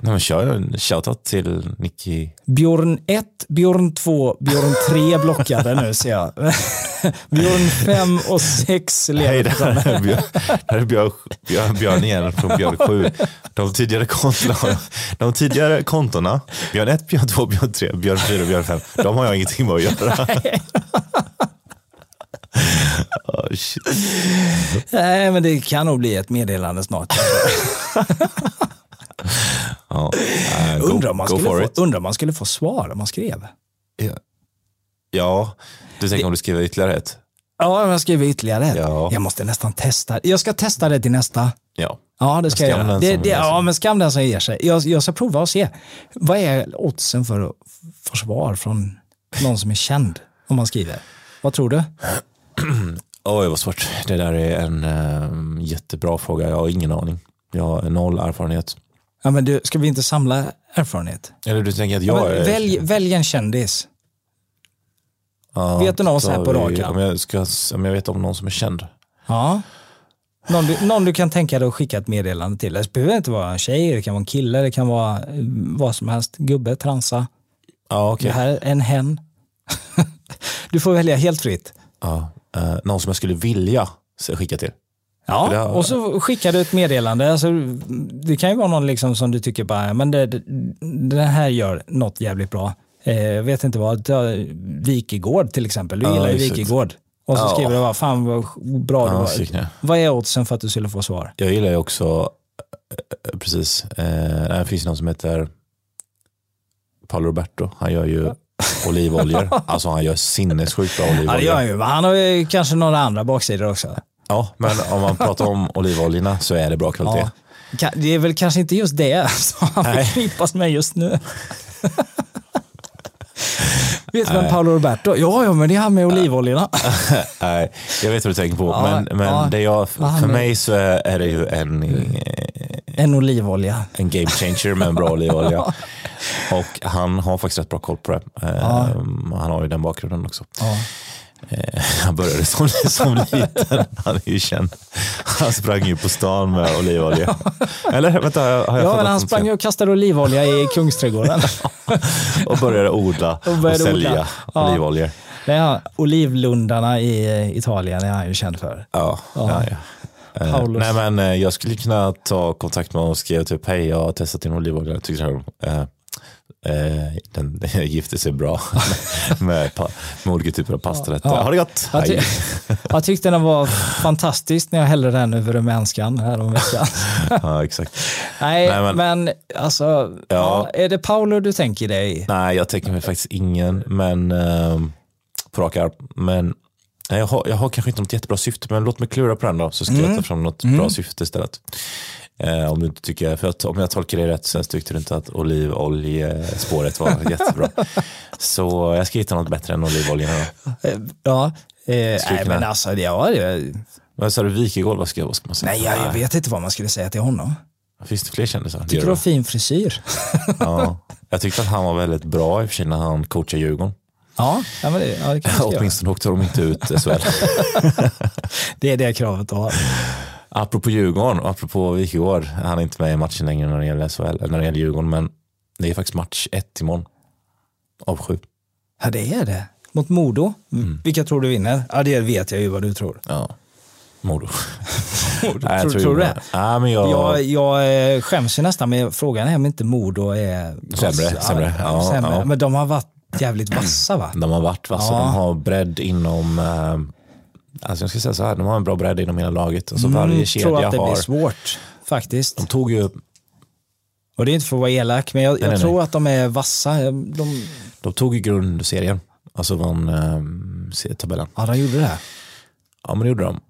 Nej, men kör en shoutout till Nicky. Björn 1, Björn 2, Björn 3 blockade nu ser jag. [LAUGHS] Björn 5 och 6 Hej, lever det fortfarande. här är Björn, det här är Björn, Björn, Björn igen från Björn 7. De tidigare kontona, de tidigare kontona, Björn 1, Björn 2, Björn 3, Björn 4 och Björn 5, de har jag ingenting med att göra. [LAUGHS] Oh. Nej, men det kan nog bli ett meddelande snart. [LAUGHS] [LAUGHS] Ja, äh, go, Undrar om, man få, undrar man skulle få svar om man skrev. Ja. ja, du tänker om du skriver ytterligare ett? Ja, om jag skriver ytterligare ett. Ja. Jag måste nästan testa. Jag ska testa det till nästa. Ja. Ja, det ska jag göra. Det, det, ja, men skam den som ger sig. Jag, jag ska prova och se. Vad är oddsen för att få svar från någon som är känd om man skriver? Vad tror du? [CLEARS THROAT] Oj, vad svårt. Det där är en eh, jättebra fråga. Jag har ingen aning. Jag har noll erfarenhet. Ja, men du, ska vi inte samla erfarenhet? Eller du tänker att Ja, jag men är... välj, välj en kändis. Ja, vet du någon så här på rak? Om jag, ska, om jag vet om någon som är känd. Ja. Någon du, någon du kan tänka dig att skicka ett meddelande till. Det behöver inte vara en tjej, det kan vara en kille, det kan vara eh, vad som helst. Gubbe, transa. Ja, okej. Det här är en hen. [LAUGHS] du får välja helt fritt. Ja, eh, någon som jag skulle vilja skicka till. Ja, har- och så skickar du ett meddelande. Alltså, det kan ju vara någon liksom som du tycker bara, men det, det, den här gör något jävligt bra. Eh, vet inte vad, ta Wikegård till exempel. Du Ja, gillar ju exakt. Wikegård. Och så Ja. skriver du bara, fan vad bra du Ja, var. snyggt, Vad är oddsen för att du skulle få svar? Jag gillar ju också, eh, precis, eh, det finns någon som heter Paolo Roberto. Han gör ju [LAUGHS] olivoljor. alltså han gör sinnessjukt bra Ja, det olivoljor. gör han ju. Han har ju kanske några andra baksidor också. Ja, men om man pratar om [LAUGHS] olivoljorna så är det bra kvalitet. Ja. Det är väl kanske inte just det [LAUGHS] som han förknippas med just nu. [LAUGHS] Vet du vem Paolo Roberto? Ja, ja, men det är han med olivoljorna. Nej, jag vet vad du tänker på. Ja, men men ja. det jag, för mig så är, det ju en, eh, En olivolja. en game changer med en bra olivolja. Och han har faktiskt rätt bra koll på det. Eh, Han har ju den bakgrunden också. Ja. Eh, Han började som, [LAUGHS] som liten. Han är ju känd. Han sprang ju på stan med olivolja. Eller vänta, har jag Ja, men han sprang ju och kastade olivolja i Kungsträdgården. [LAUGHS] och började odla och, började sälja odla. Ja. Det är olivlundarna i eh, Italien är han ju känd för. Ja, ja. ja. Eh, Paulus. nej men jag skulle kunna ta kontakt med honom och skriva typ hej jag har testat din olivolja, jag tycker här, eh, [LAUGHS] den gifter sig bra [LAUGHS] med, med olika typer av pastarätter. Ja. Ha det gott! Jag, ty [LAUGHS] jag tyckte den var fantastisk när jag hällde den över rumänskan häromveckan. ja, exakt. Nej, Nej, men- men, alltså, ja. är det Paolo du tänker dig? Nej, jag tänker mig faktiskt ingen, men eh, på rak arm. Men jag, har, jag har kanske inte något jättebra syfte, men låt mig klura på den då, så ska Mm. jag ta fram något bra syfte istället. Eh, om du inte tycker, för att, om jag tolkar dig rätt så tyckte du inte att olivoljespåret var [LAUGHS] jättebra. Så jag ska hitta något bättre än olivoljan. då. Eh, Ja, eh, nej, men alltså, ja, det, Vad sa du, Wikegård, vad ska, vad ska man säga? nej, jag, jag vet inte vad man skulle säga till honom. Finns det fler kändisar? Tycker du har fin frisyr? [LAUGHS] ja. Jag tyckte att han var väldigt bra i och för sig när han coachade Djurgården. Ja, ja, men det, ja, det göra. [LAUGHS] Åtminstone åkte de inte ut SHL. Det är det kravet att ha. Apropå Djurgården, och apropå Wikegård. Han är inte med i matchen längre när det gäller SHL, när det gäller Djurgården, men det är faktiskt match ett imorgon. Av sju. Ja, det är det. Mot Modo. Vilka tror du vinner? Ja, det vet jag ju vad du tror. Ja. Modo. Modo. [LAUGHS] Nej, jag tror, tror du det? Ja, men jag, Jag, jag eh, skäms ju nästan med frågan är om inte Modo är Sämre, sämre. Ja, sämre. ja. Men de har varit jävligt vassa va? De har varit vassa, Ja. de har bredd inom, eh, alltså jag ska säga så här, de har en bra bredd inom hela laget. Alltså varje Mm, kedja tror att det har, blir svårt faktiskt. de tog ju, Och det är inte för att vara elak, men jag, Nej, jag nej, tror nej. att de är vassa. De, de tog ju grundserien, alltså vann eh, serietabellen. ja, de gjorde det. Ja men det gjorde de.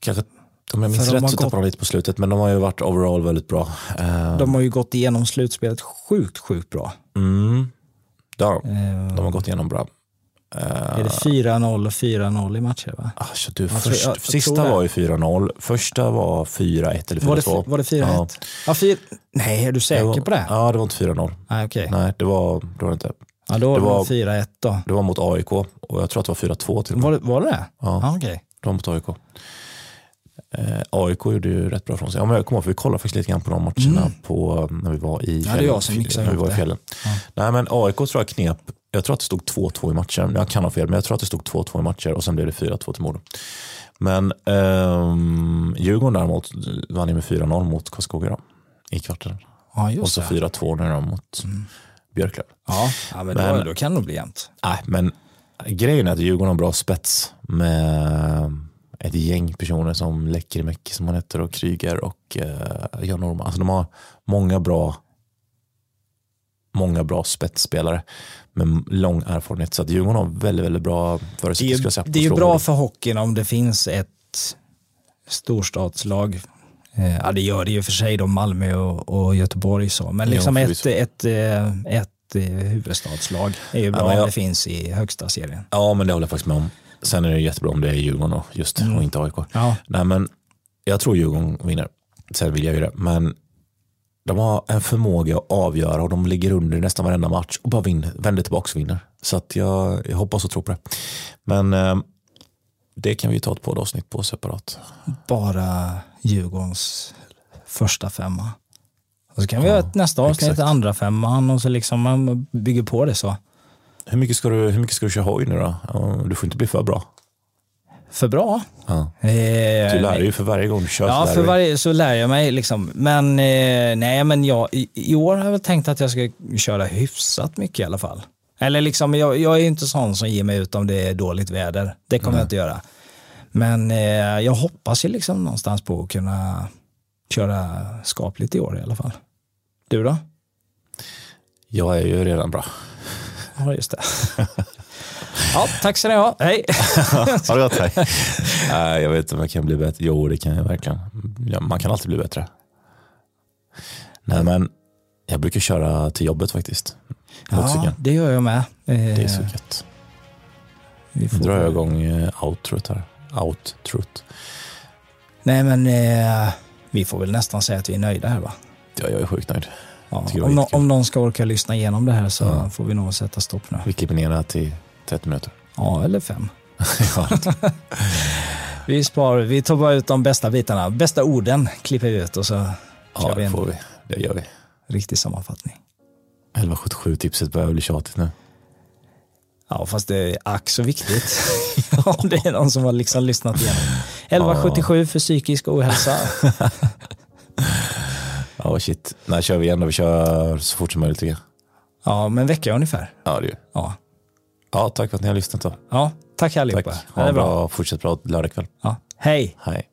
Kanske, om jag minns rätt har så gått- tappade de lite på slutet, men de har ju varit overall väldigt bra. Eh, De har ju gått igenom slutspelet sjukt, sjukt bra. mm, har de. Eh, De har gått igenom bra. Är det 4-0 och 4-0 i matcher? Va? Ah, så du, tror- först, jag- jag sista tror var ju 4-0, första var 4-1 eller 4-2. Var det, var det 4-1? Ja. Ja. fyr... Nej, är du säker var, på det? Ja, det var inte 4-0. Nej, okej. Nej, det var, det var inte. Ja, då det var var- det 4-1 då. Det var mot AIK och jag tror att det var 4-2 till och med. Var det var det? Ja. Ja, okej. Det var mot AIK. Eh, AIK gjorde ju rätt bra från sig. Ja, men jag kommer ihåg, för vi kollade faktiskt lite grann på de matcherna på, när vi var i Mm. Ja, det är fjällen. jag som mixar när vi ihop var i det. fjällen. Nej, men AIK tror jag knep, jag tror att det stod 2-2 i matchen. Jag kan ha fel, men jag tror att det stod 2-2 i matcher och sen blev det 4-2 till Modo. Men ehm, Djurgården däremot vann ju med 4-0 mot Karlskoga då, i kvarten. Ja, Och så det. 4-2 nu då mot Björklöv. Ja, ja men, då, Men- då kan det nog bli jämnt. Nej, men grejen är att Djurgården har bra spets med ett gäng personer som Läckerimäki som han heter och Kryger och uh, Jan Norman. Alltså de har många bra många bra spetsspelare med lång erfarenhet. Så att Djurgården har väldigt, väldigt bra Det är förutsättningar. ju, det är ju bra för hockeyn om det finns ett storstadslag. Eh, Ja, det gör det ju för sig då Malmö och, och Göteborg så. Men Ja, liksom ett, förvisso. ett, eh, ett eh, huvudstadslag är ju bra men jag- om det finns i högsta serien. Ja, men det håller jag faktiskt med om. Sen är det jättebra om det är Djurgården och, just, och inte AIK. Ja. Nej, men jag tror Djurgården vinner. Sen vill jag ju det. Men de har en förmåga att avgöra och de ligger under nästan varenda match och bara vinner, vänder tillbaka och vinner. Så att jag, jag hoppas och tror på det. Men eh, det kan vi ta ett poddavsnitt på separat. Bara Djurgårdens första femma. Och så kan vi göra ett nästa avsnitt, exakt. andra femman och så liksom man bygger på det så. Hur mycket ska du, hur mycket ska du köra hoj nu då? Ja, Du får inte bli för bra. För bra. Ja. Eh, Du lär dig ju för varje gång du kör. Ja, så lär för varje så lär jag mig. Liksom. Men eh, nej, men jag, i, i år har jag väl tänkt att jag ska köra hyfsat mycket i alla fall. Eller liksom, jag, jag är inte sån som ger mig ut om det är dåligt väder. Det kommer jag inte göra. Men eh, jag hoppas ju liksom någonstans på att kunna köra skapligt i år i alla fall. Du då? Jag är ju redan bra. Ja, just det. [LAUGHS] ja, tack ska ni ha. Hej. [LAUGHS] Ha det gott. Hej. [LAUGHS] Nej, jag vet inte om jag kan bli bättre. Jo, det kan jag verkligen. Ja, man kan alltid bli bättre. Nej, men jag brukar köra till jobbet faktiskt. Ja, det gör jag med. Eh, Det är så gött. vi Nu får drar jag igång eh, outrot här. Outrot. Nej, men eh, vi får väl nästan säga att vi är nöjda här va? Ja, jag är sjukt nöjd. Ja, om, jättekul. om någon ska orka lyssna igenom det här så Ja. får vi nog sätta stopp nu. Vi klipper ner det här till 30 minuter. Ja, eller fem. [LAUGHS] [LAUGHS] Vi, sparar, vi tar bara ut de bästa bitarna. Bästa orden klipper vi ut och så ja, vi det en får vi. Det gör vi. riktig sammanfattning. 1177-tipset börjar bli tjatigt nu. Ja, fast det är ack så viktigt. [LAUGHS] om det är någon som har liksom lyssnat igenom. 1177 för psykisk ohälsa. Ja, shit. När kör vi igen då? Vi kör så fort som möjligt tycker jag. Ja, men en vecka ungefär. Ja, det gör Ja, Ja, tack för att ni har lyssnat då. ja tack Tack. allihopa. Ha det är en bra. bra, fortsätt bra lördagkväll. Ja. Hej! Hej.